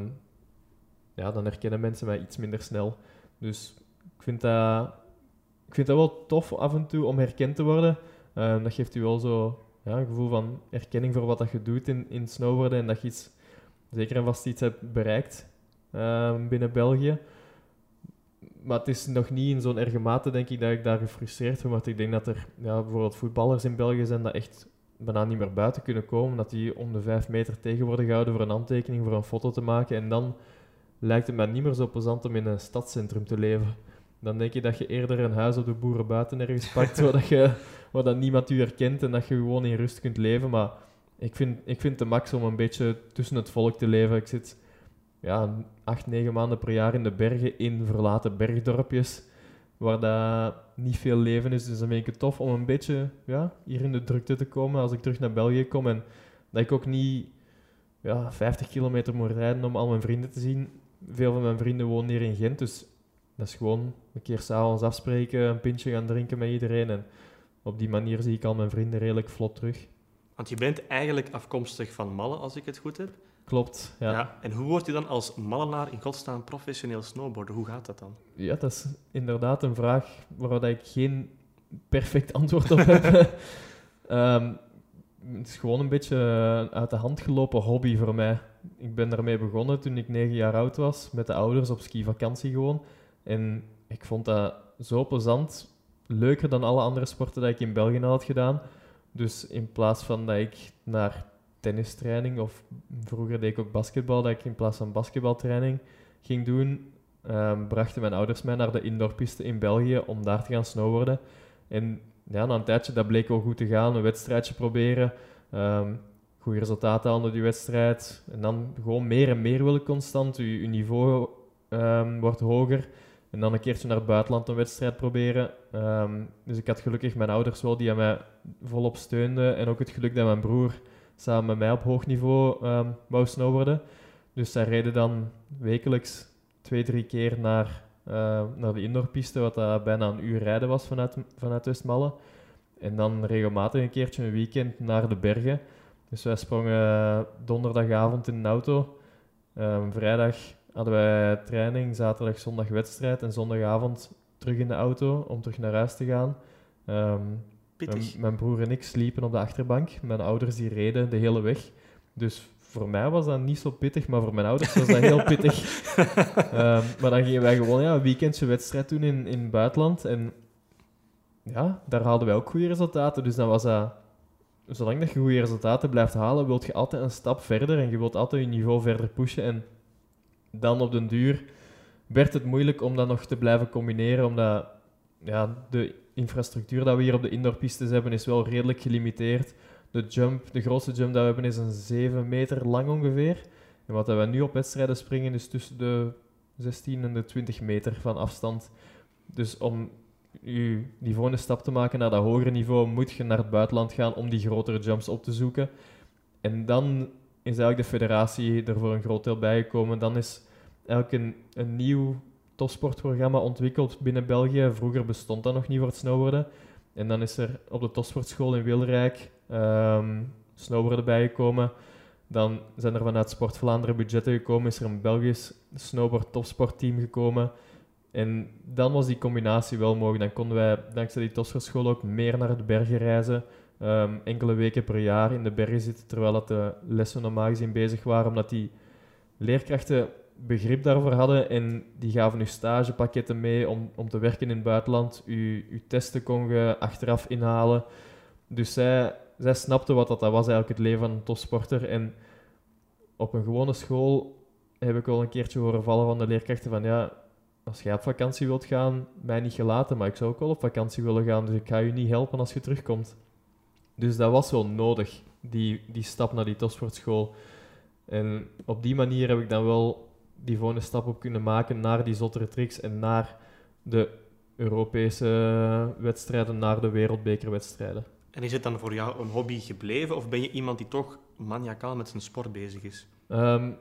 ja, dan herkennen mensen mij iets minder snel. Dus ik vind dat, ik vind dat wel tof af en toe om herkend te worden. Uh, dat geeft u wel zo ja, een gevoel van erkenning voor wat dat je doet in, in snowboarden. En dat je iets, zeker en vast iets hebt bereikt ehm, binnen België maar het is nog niet in zo'n erge mate, denk ik, dat ik daar gefrustreerd ben. Want ik denk dat er ja, bijvoorbeeld voetballers in België zijn dat echt bijna niet meer buiten kunnen komen. Dat die om de vijf meter tegen worden gehouden voor een handtekening, voor een foto te maken. En dan lijkt het mij niet meer zo plezant om in een stadscentrum te leven. Dan denk je dat je eerder een huis op de boeren buiten ergens pakt, waar, je, waar dat niemand u herkent en dat je gewoon in rust kunt leven. Maar ik vind, ik vind de max om een beetje tussen het volk te leven. Ik zit ja, acht, negen maanden per jaar in de bergen in verlaten bergdorpjes, waar dat niet veel leven is. Dus dan vind ik het tof om een beetje ja, hier in de drukte te komen als ik terug naar België kom. En dat ik ook niet ja, 50 kilometer moet rijden om al mijn vrienden te zien. Veel van mijn vrienden wonen hier in Gent, dus dat is gewoon een keer s'avonds afspreken, een pintje gaan drinken met iedereen. En op die manier zie ik al mijn vrienden redelijk vlot terug. Want je bent eigenlijk afkomstig van Malle, als ik het goed heb. Klopt, ja. ja. En hoe wordt je dan als mallenaar in godsnaam professioneel snowboarden? Hoe gaat dat dan? Ja, dat is inderdaad een vraag waar ik geen perfect antwoord op heb. um, het is gewoon een beetje uit de hand gelopen hobby voor mij. Ik ben daarmee begonnen toen ik negen jaar oud was, met de ouders op skivakantie gewoon. En ik vond dat zo plezant, leuker dan alle andere sporten die ik in België had gedaan. Dus in plaats van dat ik naar tennistraining of vroeger deed ik ook basketbal, dat ik in plaats van basketbaltraining ging doen, um, brachten mijn ouders mij naar de indoorpiste in België om daar te gaan snowboarden. En ja, na een tijdje, dat bleek wel goed te gaan, een wedstrijdje proberen. Um, goede resultaten halen die wedstrijd. En dan gewoon meer en meer willen constant. Je, niveau ehm, wordt hoger. En dan een keertje naar het buitenland een wedstrijd proberen. Ehm, dus ik had gelukkig mijn ouders wel die aan mij volop steunden. En ook het geluk dat mijn broer samen met mij op hoog niveau um, wou snowboarden. Dus zij reden dan wekelijks twee, drie keer naar, uh, naar de indoorpiste, wat dat bijna een uur rijden was vanuit, vanuit Westmalle. En dan regelmatig een keertje een weekend naar de bergen. Dus wij sprongen donderdagavond in een auto. Um, vrijdag hadden wij training, zaterdag, zondag wedstrijd en zondagavond terug in de auto om terug naar huis te gaan. Um, mijn, mijn, broer en ik sliepen op de achterbank. Mijn ouders die reden de hele weg. Dus voor mij was dat niet zo pittig, maar voor mijn ouders was dat heel pittig. um, maar dan gingen wij gewoon ja, een weekendje wedstrijd doen in, in het buitenland. En ja, daar haalden wij ook goede resultaten. Dus dan was dat... Zolang dat je goede resultaten blijft halen, wilt je altijd een stap verder en je wilt altijd je niveau verder pushen. En dan op den duur werd het moeilijk om dat nog te blijven combineren, omdat ja, de infrastructuur dat we hier op de indoorpistes hebben is wel redelijk gelimiteerd. De jump, de grootste jump dat we hebben is een 7 meter lang ongeveer. En wat we nu op wedstrijden springen is tussen de 16 en de 20 meter van afstand. Dus om je die volgende stap te maken naar dat hogere niveau, moet je naar het buitenland gaan om die grotere jumps op te zoeken. En dan is eigenlijk de federatie er voor een groot deel bijgekomen. Dan is eigenlijk een, een nieuw topsportprogramma ontwikkeld binnen België. Vroeger bestond dat nog niet voor het snowboarden. En dan is er op de topsportschool in Wilrijk um, snowboarden bijgekomen. Dan zijn er vanuit Sport Vlaanderen budgetten gekomen, is er een Belgisch snowboard topsportteam gekomen. En dan was die combinatie wel mogelijk. Dan konden wij dankzij die topsportschool ook meer naar de bergen reizen. Um, enkele weken per jaar in de bergen zitten, terwijl dat de lessen normaal gezien bezig waren, omdat die leerkrachten begrip daarvoor hadden en die gaven u stagepakketten mee om, om te werken in het buitenland. U, uw testen kon je achteraf inhalen. Dus zij, zij snapten wat dat, dat was, eigenlijk het leven van een topsporter. En op een gewone school heb ik wel een keertje horen vallen van de leerkrachten van ja, als jij op vakantie wilt gaan, mij niet gelaten, maar ik zou ook wel op vakantie willen gaan, dus ik ga je niet helpen als je terugkomt. Dus dat was wel nodig, die, die stap naar die topsportschool. En op die manier heb ik dan wel die volgende stap op kunnen maken naar die zottere tricks en naar de Europese wedstrijden, naar de wereldbekerwedstrijden. En is het dan voor jou een hobby gebleven of ben je iemand die toch maniacaal met zijn sport bezig is? Um,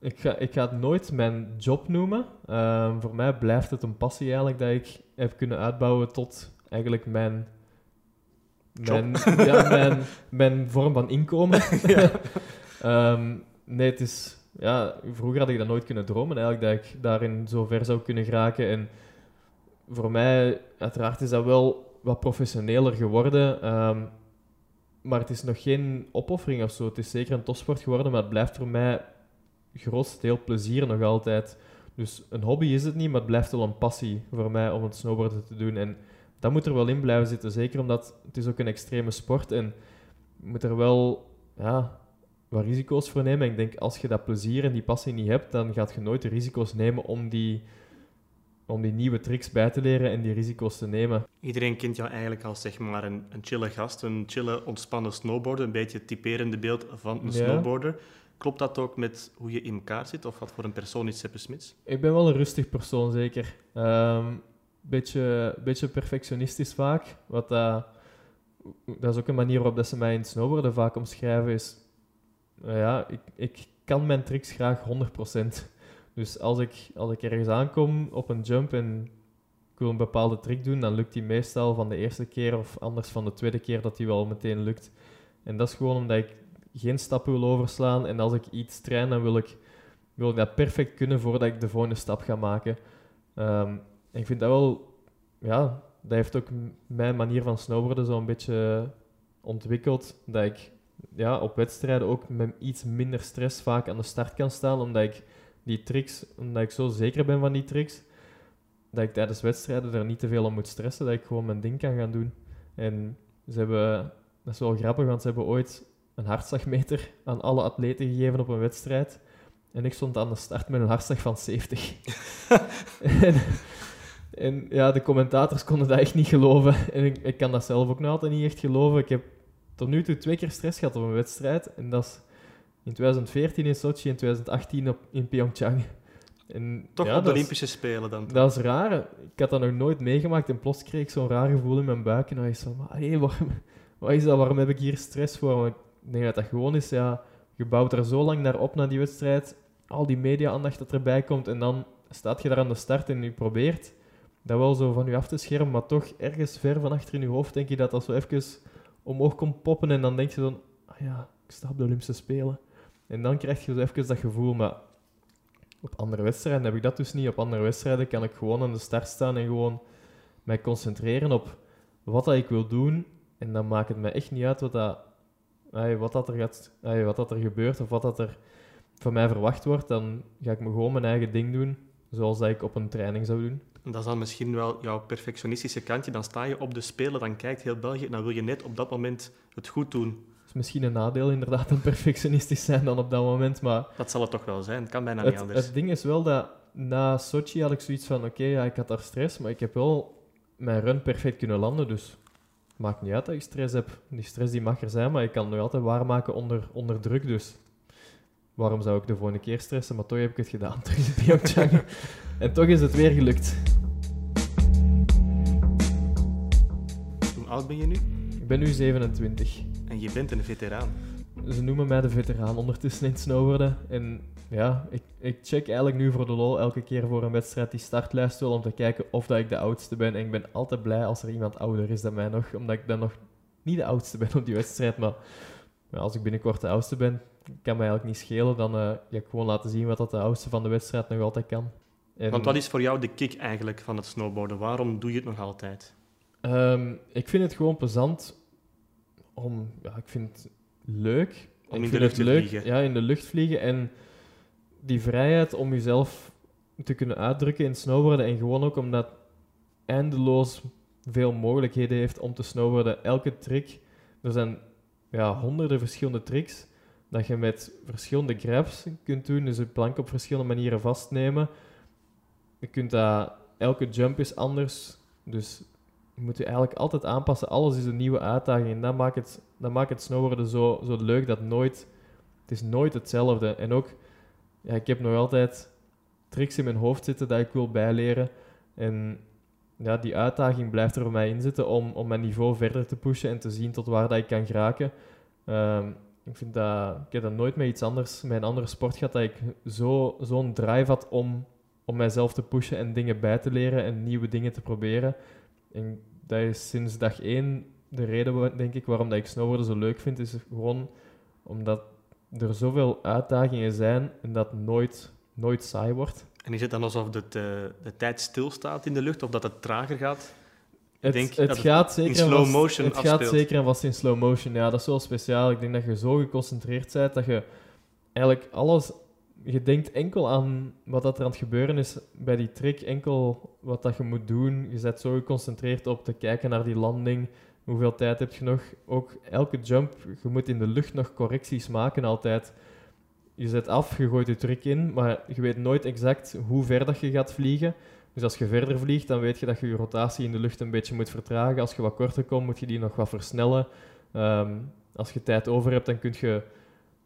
ik, ga, ik ga het nooit mijn job noemen. Um, voor mij blijft het een passie eigenlijk dat ik heb kunnen uitbouwen tot eigenlijk mijn, mijn, ja, mijn, mijn vorm van inkomen. um, nee, het is ja, vroeger had ik dat nooit kunnen dromen, eigenlijk, dat ik daarin zo ver zou kunnen geraken. En voor mij, uiteraard, is dat wel wat professioneler geworden. Um, maar het is nog geen opoffering of zo. Het is zeker een topsport geworden, maar het blijft voor mij grootste deel plezier nog altijd. Dus een hobby is het niet, maar het blijft wel een passie voor mij om het snowboarden te doen. En dat moet er wel in blijven zitten, zeker omdat het is ook een extreme sport en moet er wel ja, wat risico's voor nemen. Ik denk, als je dat plezier en die passie niet hebt, dan gaat je nooit de risico's nemen om die, om die nieuwe tricks bij te leren en die risico's te nemen. Iedereen kent jou eigenlijk als zeg maar een, een chille gast, een chille, ontspannen snowboarder, een beetje het typerende beeld van een snowboarder. Klopt dat ook met hoe je in elkaar zit, of wat voor een persoon is Seppe Smits? Ik ben wel een rustig persoon, zeker. Um, beetje, beetje perfectionistisch vaak. Wat dat, dat is ook een manier waarop dat ze mij in het snowboarden vaak omschrijven, is ja, ik, ik kan mijn tricks graag 100%. Dus als ik, als ik ergens aankom op een jump en ik wil een bepaalde trick doen, dan lukt die meestal van de eerste keer of anders van de tweede keer dat die wel meteen lukt. En dat is gewoon omdat ik geen stappen wil overslaan en als ik iets train, dan wil ik, wil dat perfect kunnen voordat ik de volgende stap ga maken. Um, en ik vind dat wel, ja, dat heeft ook mijn manier van snowboarden zo'n beetje ontwikkeld, dat ik ja, op wedstrijden ook met iets minder stress vaak aan de start kan staan, omdat ik die tricks, omdat ik zo zeker ben van die tricks, dat ik tijdens wedstrijden er niet te veel om moet stressen, dat ik gewoon mijn ding kan gaan doen. En ze hebben, dat is wel grappig, want ze hebben ooit een hartslagmeter aan alle atleten gegeven op een wedstrijd. En ik stond aan de start met een hartslag van 70. en, en, ja, de commentators konden dat echt niet geloven. En ik, ik kan dat zelf ook nog altijd niet echt geloven. Ik heb tot nu toe twee keer stress gehad op een wedstrijd. En dat is in 2014 in Sochi en 2018 op, in Pyeongchang. En, Toch ja, op de is- Olympische Spelen dan. Dat is raar. Ik had dat nog nooit meegemaakt en plots kreeg ik zo'n raar gevoel in mijn buik. En dan is zo, maar hé, waarom, wat is dat? Waarom heb ik hier stress voor? Want ik denk dat dat gewoon is, ja, je bouwt er zo lang naar op, naar die wedstrijd. Al die media-aandacht dat erbij komt en dan staat je daar aan de start en je probeert dat wel zo van je af te schermen, maar toch ergens ver van achter in je hoofd denk je dat dat zo even omhoog komt poppen en dan denk je dan, ah ja, ik sta op de Olympische Spelen. En dan krijg je zo even dat gevoel, maar op andere wedstrijden heb ik dat dus niet. Op andere wedstrijden kan ik gewoon aan de start staan en gewoon mij concentreren op wat dat ik wil doen. En dan maakt het me echt niet uit wat, dat, wat, dat er, gaat, wat dat er gebeurt of wat dat er van mij verwacht wordt. Dan ga ik me gewoon mijn eigen ding doen, zoals dat ik op een training zou doen. Dat is dan misschien wel jouw perfectionistische kantje. Dan sta je op de Spelen, dan kijkt heel België, dan wil je net op dat moment het goed doen. Is misschien een nadeel inderdaad om perfectionistisch zijn dan op dat moment, maar Dat zal het toch wel zijn. Het kan bijna niet anders. het ding is wel dat na Sochi had ik zoiets van, oké, ja, ik had daar stress, maar ik heb wel mijn run perfect kunnen landen, dus maakt niet uit dat ik stress heb. Die stress die mag er zijn, maar ik kan het nog altijd waarmaken onder, onder druk, dus waarom zou ik de volgende keer stressen? Maar toch heb ik het gedaan, terug in Pyeongchang. en toch is het weer gelukt. Oud ben je nu? Ik ben nu 27. En je bent een veteraan. Ze noemen mij de veteraan ondertussen in het snowboarden. En ja, ik, ik check eigenlijk nu voor de lol elke keer voor een wedstrijd die startlijst wel om te kijken of dat ik de oudste ben. En ik ben altijd blij als er iemand ouder is dan mij nog, omdat ik dan nog niet de oudste ben op die wedstrijd. Maar ja, als ik binnenkort de oudste ben, kan mij eigenlijk niet schelen. Dan eh, ga ik gewoon laten zien wat dat de oudste van de wedstrijd nog altijd kan. En, Want wat is voor jou de kick eigenlijk van het snowboarden? Waarom doe je het nog altijd? Ehm, ik vind het gewoon plezant om... Ja, ik vind het leuk. Om Ik in de lucht te leuk, vliegen. Ja, in de lucht vliegen. En die vrijheid om jezelf te kunnen uitdrukken in snowboarden. En gewoon ook omdat eindeloos veel mogelijkheden heeft om te snowboarden. Elke trick, er zijn ja, honderden verschillende tricks dat je met verschillende grabs kunt doen. Dus je plank op verschillende manieren vastnemen. Je kunt dat, elke jump is anders. Dus je moet je eigenlijk altijd aanpassen. Alles is een nieuwe uitdaging. En dat maakt het, dat maakt het snowboarden zo, zo leuk dat nooit... Het is nooit hetzelfde. En ook, ja, ik heb nog altijd tricks in mijn hoofd zitten dat ik wil bijleren. En ja, die uitdaging blijft er voor mij in zitten om, om mijn niveau verder te pushen en te zien tot waar dat ik kan geraken. Ehm, ik, vind dat, ik heb dat nooit met iets anders, een andere sport gehad, dat ik zo, zo'n drive had om, om mijzelf te pushen en dingen bij te leren en nieuwe dingen te proberen. En dat is sinds dag één de reden, denk ik, waarom dat ik snowboarden zo leuk vind, is gewoon omdat er zoveel uitdagingen zijn en dat nooit, nooit saai wordt. En is het dan alsof de, de, de tijd stilstaat in de lucht of dat het trager gaat? Het, denk het dat het gaat zeker in en slow vast- motion Het gaat zeker en vast in slow motion. Ja, dat is wel speciaal. Ik denk dat je zo geconcentreerd bent dat je eigenlijk alles... Je denkt enkel aan wat dat er aan het gebeuren is bij die trick. Enkel wat dat je moet doen. Je bent zo geconcentreerd op te kijken naar die landing. Hoeveel tijd heb je nog? Ook elke jump, je moet in de lucht nog correcties maken altijd. Je zet af, je gooit je truc in, maar je weet nooit exact hoe ver dat je gaat vliegen. Dus als je verder vliegt, dan weet je dat je je rotatie in de lucht een beetje moet vertragen. Als je wat korter komt, moet je die nog wat versnellen. Ehm, als je tijd over hebt, dan kun je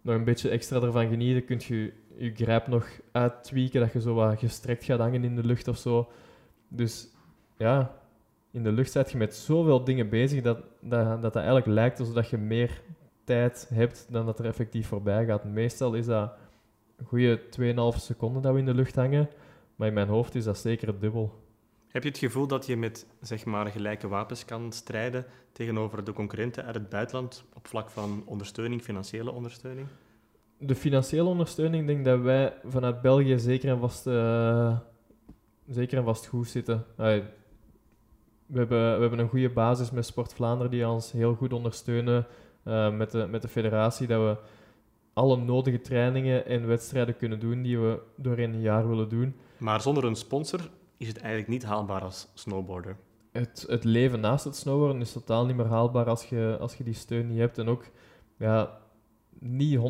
nog een beetje extra ervan genieten. Kun je je grijp nog uittweaken, dat je zo wat gestrekt gaat hangen in de lucht of zo. Dus ja, in de lucht zit je met zoveel dingen bezig dat dat, dat, dat eigenlijk lijkt alsof je meer tijd hebt dan dat er effectief voorbij gaat. Meestal is dat een goede 2,5 seconden dat we in de lucht hangen. Maar in mijn hoofd is dat zeker dubbel. Heb je het gevoel dat je met zeg maar, gelijke wapens kan strijden tegenover de concurrenten uit het buitenland op vlak van ondersteuning, financiële ondersteuning? De financiële ondersteuning, denk ik dat wij vanuit België zeker en vast, eh, zeker en vast goed zitten. Allee, we, hebben, we hebben een goede basis met Sport Vlaanderen die ons heel goed ondersteunen. eh, met, de, met de federatie, dat we alle nodige trainingen en wedstrijden kunnen doen die we doorheen een jaar willen doen. Maar zonder een sponsor is het eigenlijk niet haalbaar als snowboarder. het, het leven naast het snowboarden is totaal niet meer haalbaar als je, als je die steun niet hebt. En ook, ja, niet 100%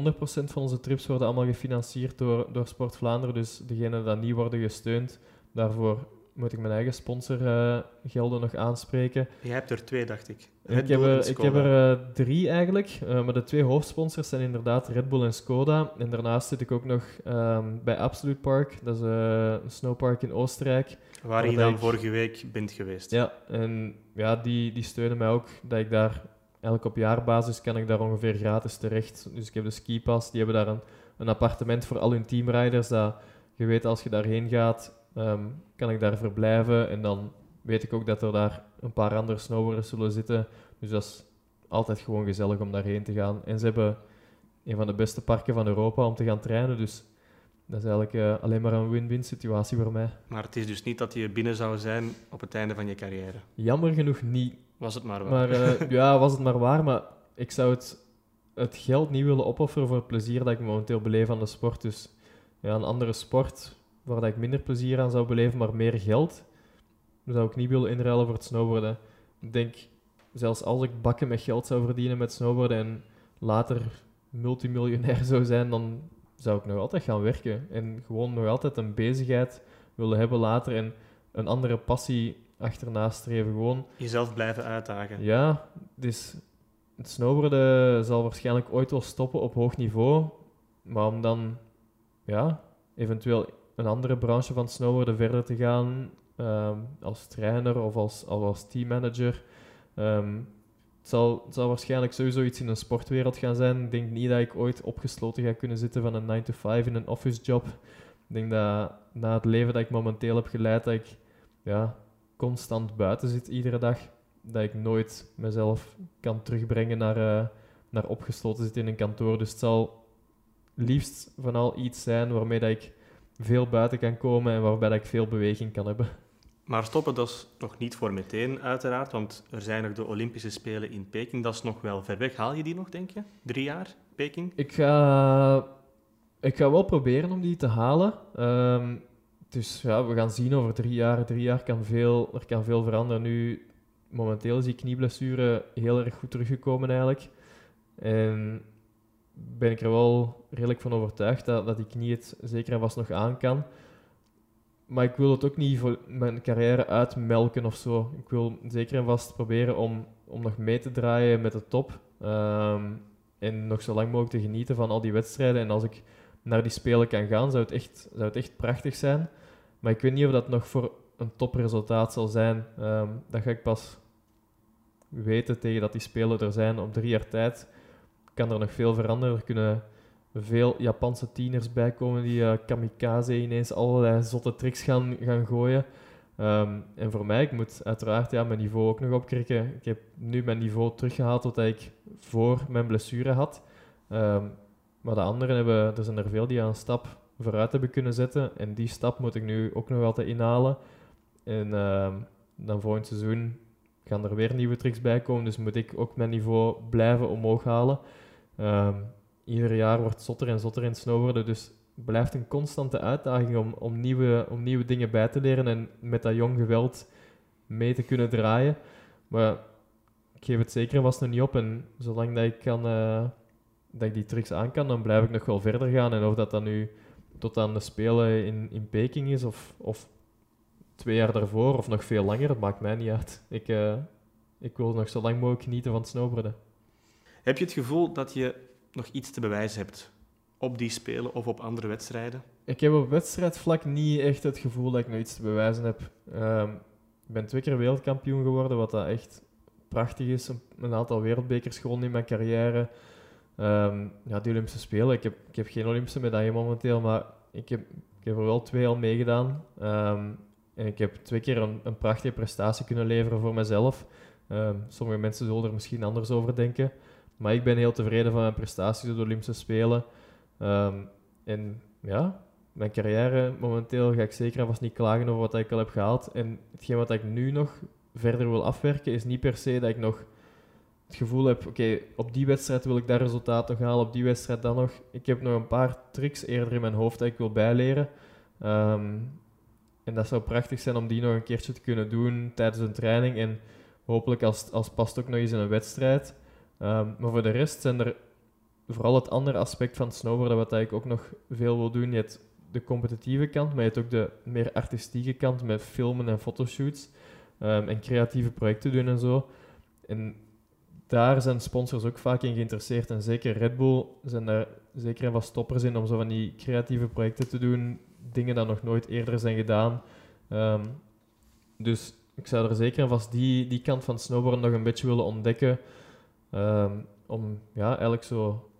van onze trips worden allemaal gefinancierd door, door Sport Vlaanderen. Dus degenen die niet worden gesteund, daarvoor moet ik mijn eigen sponsorgelden nog aanspreken. Je hebt er twee, dacht ik. ik heb, er, ik heb er drie eigenlijk, maar de twee hoofdsponsors zijn inderdaad Red Bull en Skoda. En daarnaast zit ik ook nog ehm, bij Absolute Park, dat is een snowpark in Oostenrijk. Waar je dan vorige week bent geweest. Ja, en ja, die, die steunen mij ook dat ik daar elk op jaarbasis kan ik daar ongeveer gratis terecht. Dus ik heb de skipas, die hebben daar een, een appartement voor al hun teamriders. Dat je weet, als je daarheen gaat, ehm, kan ik daar verblijven. En dan weet ik ook dat er daar een paar andere snowboarders zullen zitten. Dus dat is altijd gewoon gezellig om daarheen te gaan. En ze hebben een van de beste parken van Europa om te gaan trainen. Dus dat is eigenlijk uh, alleen maar een win-win situatie voor mij. Maar het is dus niet dat je binnen zou zijn op het einde van je carrière? Jammer genoeg niet. Was het maar waar. Maar, uh, ja, was het maar waar. Maar ik zou het, het geld niet willen opofferen voor het plezier dat ik momenteel beleef aan de sport. Dus ja, een andere sport waar dat ik minder plezier aan zou beleven, maar meer geld, zou ik niet willen inruilen voor het snowboarden. Ik denk, zelfs als ik bakken met geld zou verdienen met snowboarden en later multimiljonair zou zijn, dan zou ik nog altijd gaan werken. En gewoon nog altijd een bezigheid willen hebben later en een andere passie achterna streven. Gewoon... Jezelf blijven uitdagen. Ja, dus het snowboarden zal waarschijnlijk ooit wel stoppen op hoog niveau. Maar om dan ja, eventueel een andere branche van snowboarden verder te gaan, um, als trainer of als, als teammanager. Um, het zal, het zal waarschijnlijk sowieso iets in de sportwereld gaan zijn. Ik denk niet dat ik ooit opgesloten ga kunnen zitten van een 9 to 5 in een office job. Ik denk dat na het leven dat ik momenteel heb geleid, dat ik ja, constant buiten zit iedere dag. Dat ik nooit mezelf kan terugbrengen naar, uh, naar opgesloten zitten in een kantoor. Dus het zal liefst van al iets zijn waarmee dat ik veel buiten kan komen en waarbij dat ik veel beweging kan hebben. Maar stoppen, dat is nog niet voor meteen, uiteraard, want er zijn nog de Olympische Spelen in Peking. Dat is nog wel ver weg. Haal je die nog, denk je? Drie jaar, Peking? Ik ga, ik ga wel proberen om die te halen. Um, dus ja, we gaan zien over drie jaar. Drie jaar kan veel, er kan veel veranderen. Nu, momenteel is die knieblessure heel erg goed teruggekomen eigenlijk. En ben ik er wel redelijk van overtuigd dat, dat die knie het zeker en vast nog aan kan. Maar ik wil het ook niet voor mijn carrière uitmelken of zo. Ik wil zeker en vast proberen om, om nog mee te draaien met de top. Ehm, en nog zo lang mogelijk te genieten van al die wedstrijden. En als ik naar die spelen kan gaan, zou het echt, zou het echt prachtig zijn. Maar ik weet niet of dat nog voor een topresultaat zal zijn. Um, dat ga ik pas weten tegen dat die spelen er zijn op drie jaar tijd. Kan er nog veel veranderen. Er kunnen veel Japanse tieners bij komen die uh, kamikaze ineens allerlei zotte tricks gaan, gaan gooien. Um, en voor mij, ik moet uiteraard ja, mijn niveau ook nog opkrikken. Ik heb nu mijn niveau teruggehaald wat ik voor mijn blessure had. Um, maar de anderen hebben, er zijn er veel die aan een stap vooruit hebben kunnen zetten. En die stap moet ik nu ook nog altijd inhalen. En um, dan volgend seizoen gaan er weer nieuwe tricks bij komen. Dus moet ik ook mijn niveau blijven omhoog halen. Um, ieder jaar wordt zotter en zotter in snowboarden. Dus het blijft een constante uitdaging om, om, nieuwe, om nieuwe dingen bij te leren en met dat jong geweld mee te kunnen draaien. Maar ik geef het zeker vast nog niet op. En zolang dat ik, kan, uh, dat ik die tricks aan kan, dan blijf ik nog wel verder gaan. En of dat dan nu tot aan de Spelen in, in Peking is of, of twee jaar daarvoor of nog veel langer, dat maakt mij niet uit. Ik, uh, ik wil nog zo lang mogelijk genieten van snowboarden. Heb je het gevoel dat je nog iets te bewijzen hebt op die spelen of op andere wedstrijden? Ik heb op wedstrijdvlak niet echt het gevoel dat ik nog iets te bewijzen heb. Um, ik ben twee keer wereldkampioen geworden, wat dat echt prachtig is. Een aantal wereldbekers gewonnen in mijn carrière. Um, ja, die Olympische Spelen. Ik heb, ik heb geen Olympische medaille momenteel, maar ik heb, ik heb er wel twee al meegedaan. Um, en ik heb twee keer een, een, prachtige prestatie kunnen leveren voor mezelf. sommige mensen zullen er misschien anders over denken. Maar ik ben heel tevreden van mijn prestaties op de Olympische Spelen. Um, en ja, mijn carrière momenteel ga ik zeker en niet klagen over wat ik al heb gehaald. En hetgeen wat ik nu nog verder wil afwerken, is niet per se dat ik nog het gevoel heb, oké, op die wedstrijd wil ik dat resultaat nog halen, op die wedstrijd dan nog. Ik heb nog een paar tricks eerder in mijn hoofd dat ik wil bijleren. Um, en dat zou prachtig zijn om die nog een keertje te kunnen doen tijdens een training. En hopelijk als, als past ook nog eens in een wedstrijd. Um, maar voor de rest zijn er vooral het andere aspect van snowboarden wat ik ook nog veel wil doen. Je hebt de competitieve kant, maar je hebt ook de meer artistieke kant met filmen en fotoshoots ehm, en creatieve projecten doen en zo. En daar zijn sponsors ook vaak in geïnteresseerd. En zeker Red Bull zijn daar zeker en vast stoppers in om zo van die creatieve projecten te doen, dingen die nog nooit eerder zijn gedaan. Ehm, dus ik zou er zeker en vast die, die kant van snowboarden nog een beetje willen ontdekken. Ehm, om ja, eigenlijk zo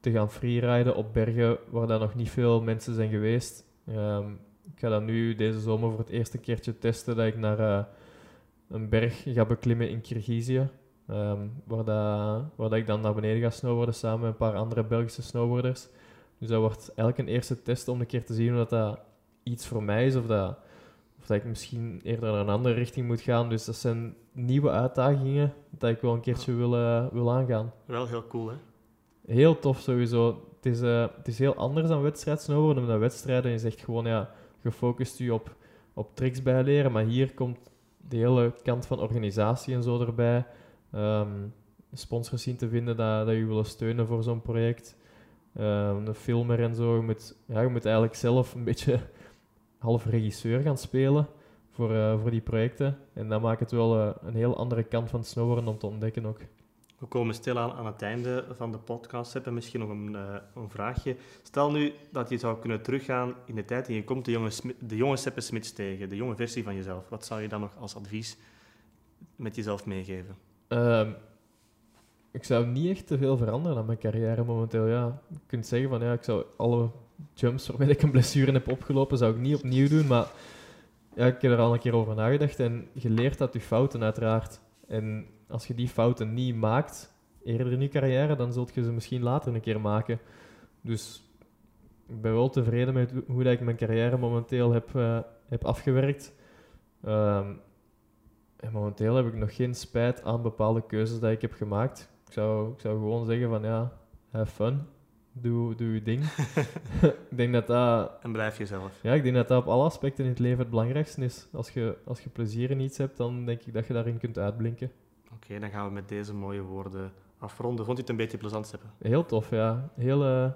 te gaan freeriden op bergen waar daar nog niet veel mensen zijn geweest. Ehm, ik ga dat nu deze zomer voor het eerste keertje testen dat ik naar eh, een berg ga beklimmen in Kirgizië. Um, waar, dat, waar dat ik dan naar beneden ga snowboarden samen met een paar andere Belgische snowboarders. Dus dat wordt eigenlijk een eerste test om een keer te zien of dat, dat iets voor mij is of dat, of dat ik misschien eerder naar een andere richting moet gaan. Dus dat zijn nieuwe uitdagingen dat ik wel een keertje wil, uh, wil aangaan. Wel heel cool, hè? Heel tof sowieso. Het is, uh, het is heel anders dan wedstrijd snowboarden. Omdat wedstrijden is echt gewoon ja, gefocust u op, op tricks bijleren. Maar hier komt de hele kant van organisatie en zo erbij. Um, sponsors zien te vinden dat, dat je willen steunen voor zo'n project. Um, een filmer en zo. Je moet, ja, je moet eigenlijk zelf een beetje half regisseur gaan spelen voor, uh, voor die projecten. En dat maakt het wel uh, een heel andere kant van het snowboarden om te ontdekken ook. We komen stilaan aan het einde van de podcast. We hebben misschien nog een, uh, een, vraagje. Stel nu dat je zou kunnen teruggaan in de tijd en je komt de jonge, de jonge Seppe Smits tegen, de jonge versie van jezelf. Wat zou je dan nog als advies met jezelf meegeven? Uh, ik zou niet echt te veel veranderen aan mijn carrière momenteel. Ja, je kunt zeggen van ja, ik zou alle jumps waarmee ik een blessure heb opgelopen, zou ik niet opnieuw doen. Maar ja, ik heb er al een keer over nagedacht en geleerd uit je fouten uiteraard. En als je die fouten niet maakt, eerder in je carrière, dan zult je ze misschien later een keer maken. Dus ik ben wel tevreden met hoe dat ik mijn carrière momenteel heb, uh, heb afgewerkt. Um, en momenteel heb ik nog geen spijt aan bepaalde keuzes die ik heb gemaakt. Ik zou, ik zou gewoon zeggen van ja, have fun. Doe, doe je ding. ik denk dat dat... En blijf jezelf. Ja, ik denk dat dat op alle aspecten in het leven het belangrijkste is. Als je, als je plezier in iets hebt, dan denk ik dat je daarin kunt uitblinken. Oké, dan gaan we met deze mooie woorden afronden. Vond je het een beetje plezant, Seppe? Heel tof, ja. Heel uh,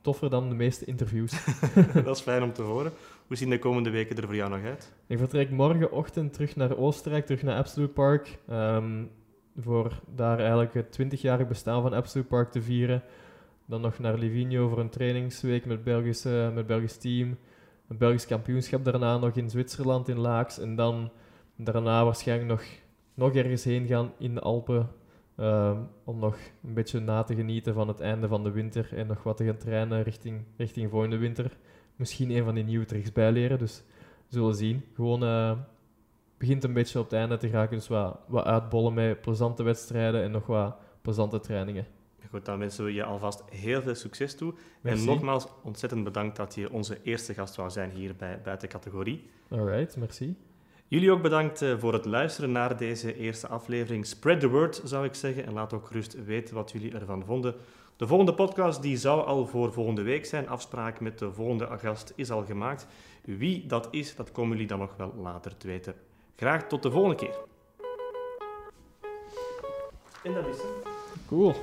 toffer dan de meeste interviews. dat is fijn om te horen. Hoe zien de komende weken er voor jou nog uit? Ik vertrek morgenochtend terug naar Oostenrijk, terug naar Absolute Park. Um, voor daar eigenlijk het 20-jarig bestaan van Absolute Park te vieren. Dan nog naar Livigno voor een trainingsweek met, Belgische, met Belgisch team. Een Belgisch kampioenschap daarna nog in Zwitserland, in Laaks. En dan daarna waarschijnlijk nog, nog ergens heen gaan in de Alpen. Um, om nog een beetje na te genieten van het einde van de winter. En nog wat te gaan trainen richting, richting volgende winter. Misschien een van die nieuwe tricks bijleren. Dus we zullen zien. Gewoon uh, begint een beetje op het einde te geraken. Dus wat uitbollen met plezante wedstrijden en nog wat plezante trainingen. Goed, dan wensen we je alvast heel veel succes toe. Merci. En nogmaals ontzettend bedankt dat je onze eerste gast wou zijn hier bij Buiten Categorie. Alright, merci. Jullie ook bedankt voor het luisteren naar deze eerste aflevering. Spread the word, zou ik zeggen. En laat ook gerust weten wat jullie ervan vonden. De volgende podcast die zou al voor volgende week zijn. Afspraak met de volgende gast is al gemaakt. Wie dat is, dat komen jullie dan nog wel later te weten. Graag tot de volgende keer. En dat is het. Cool.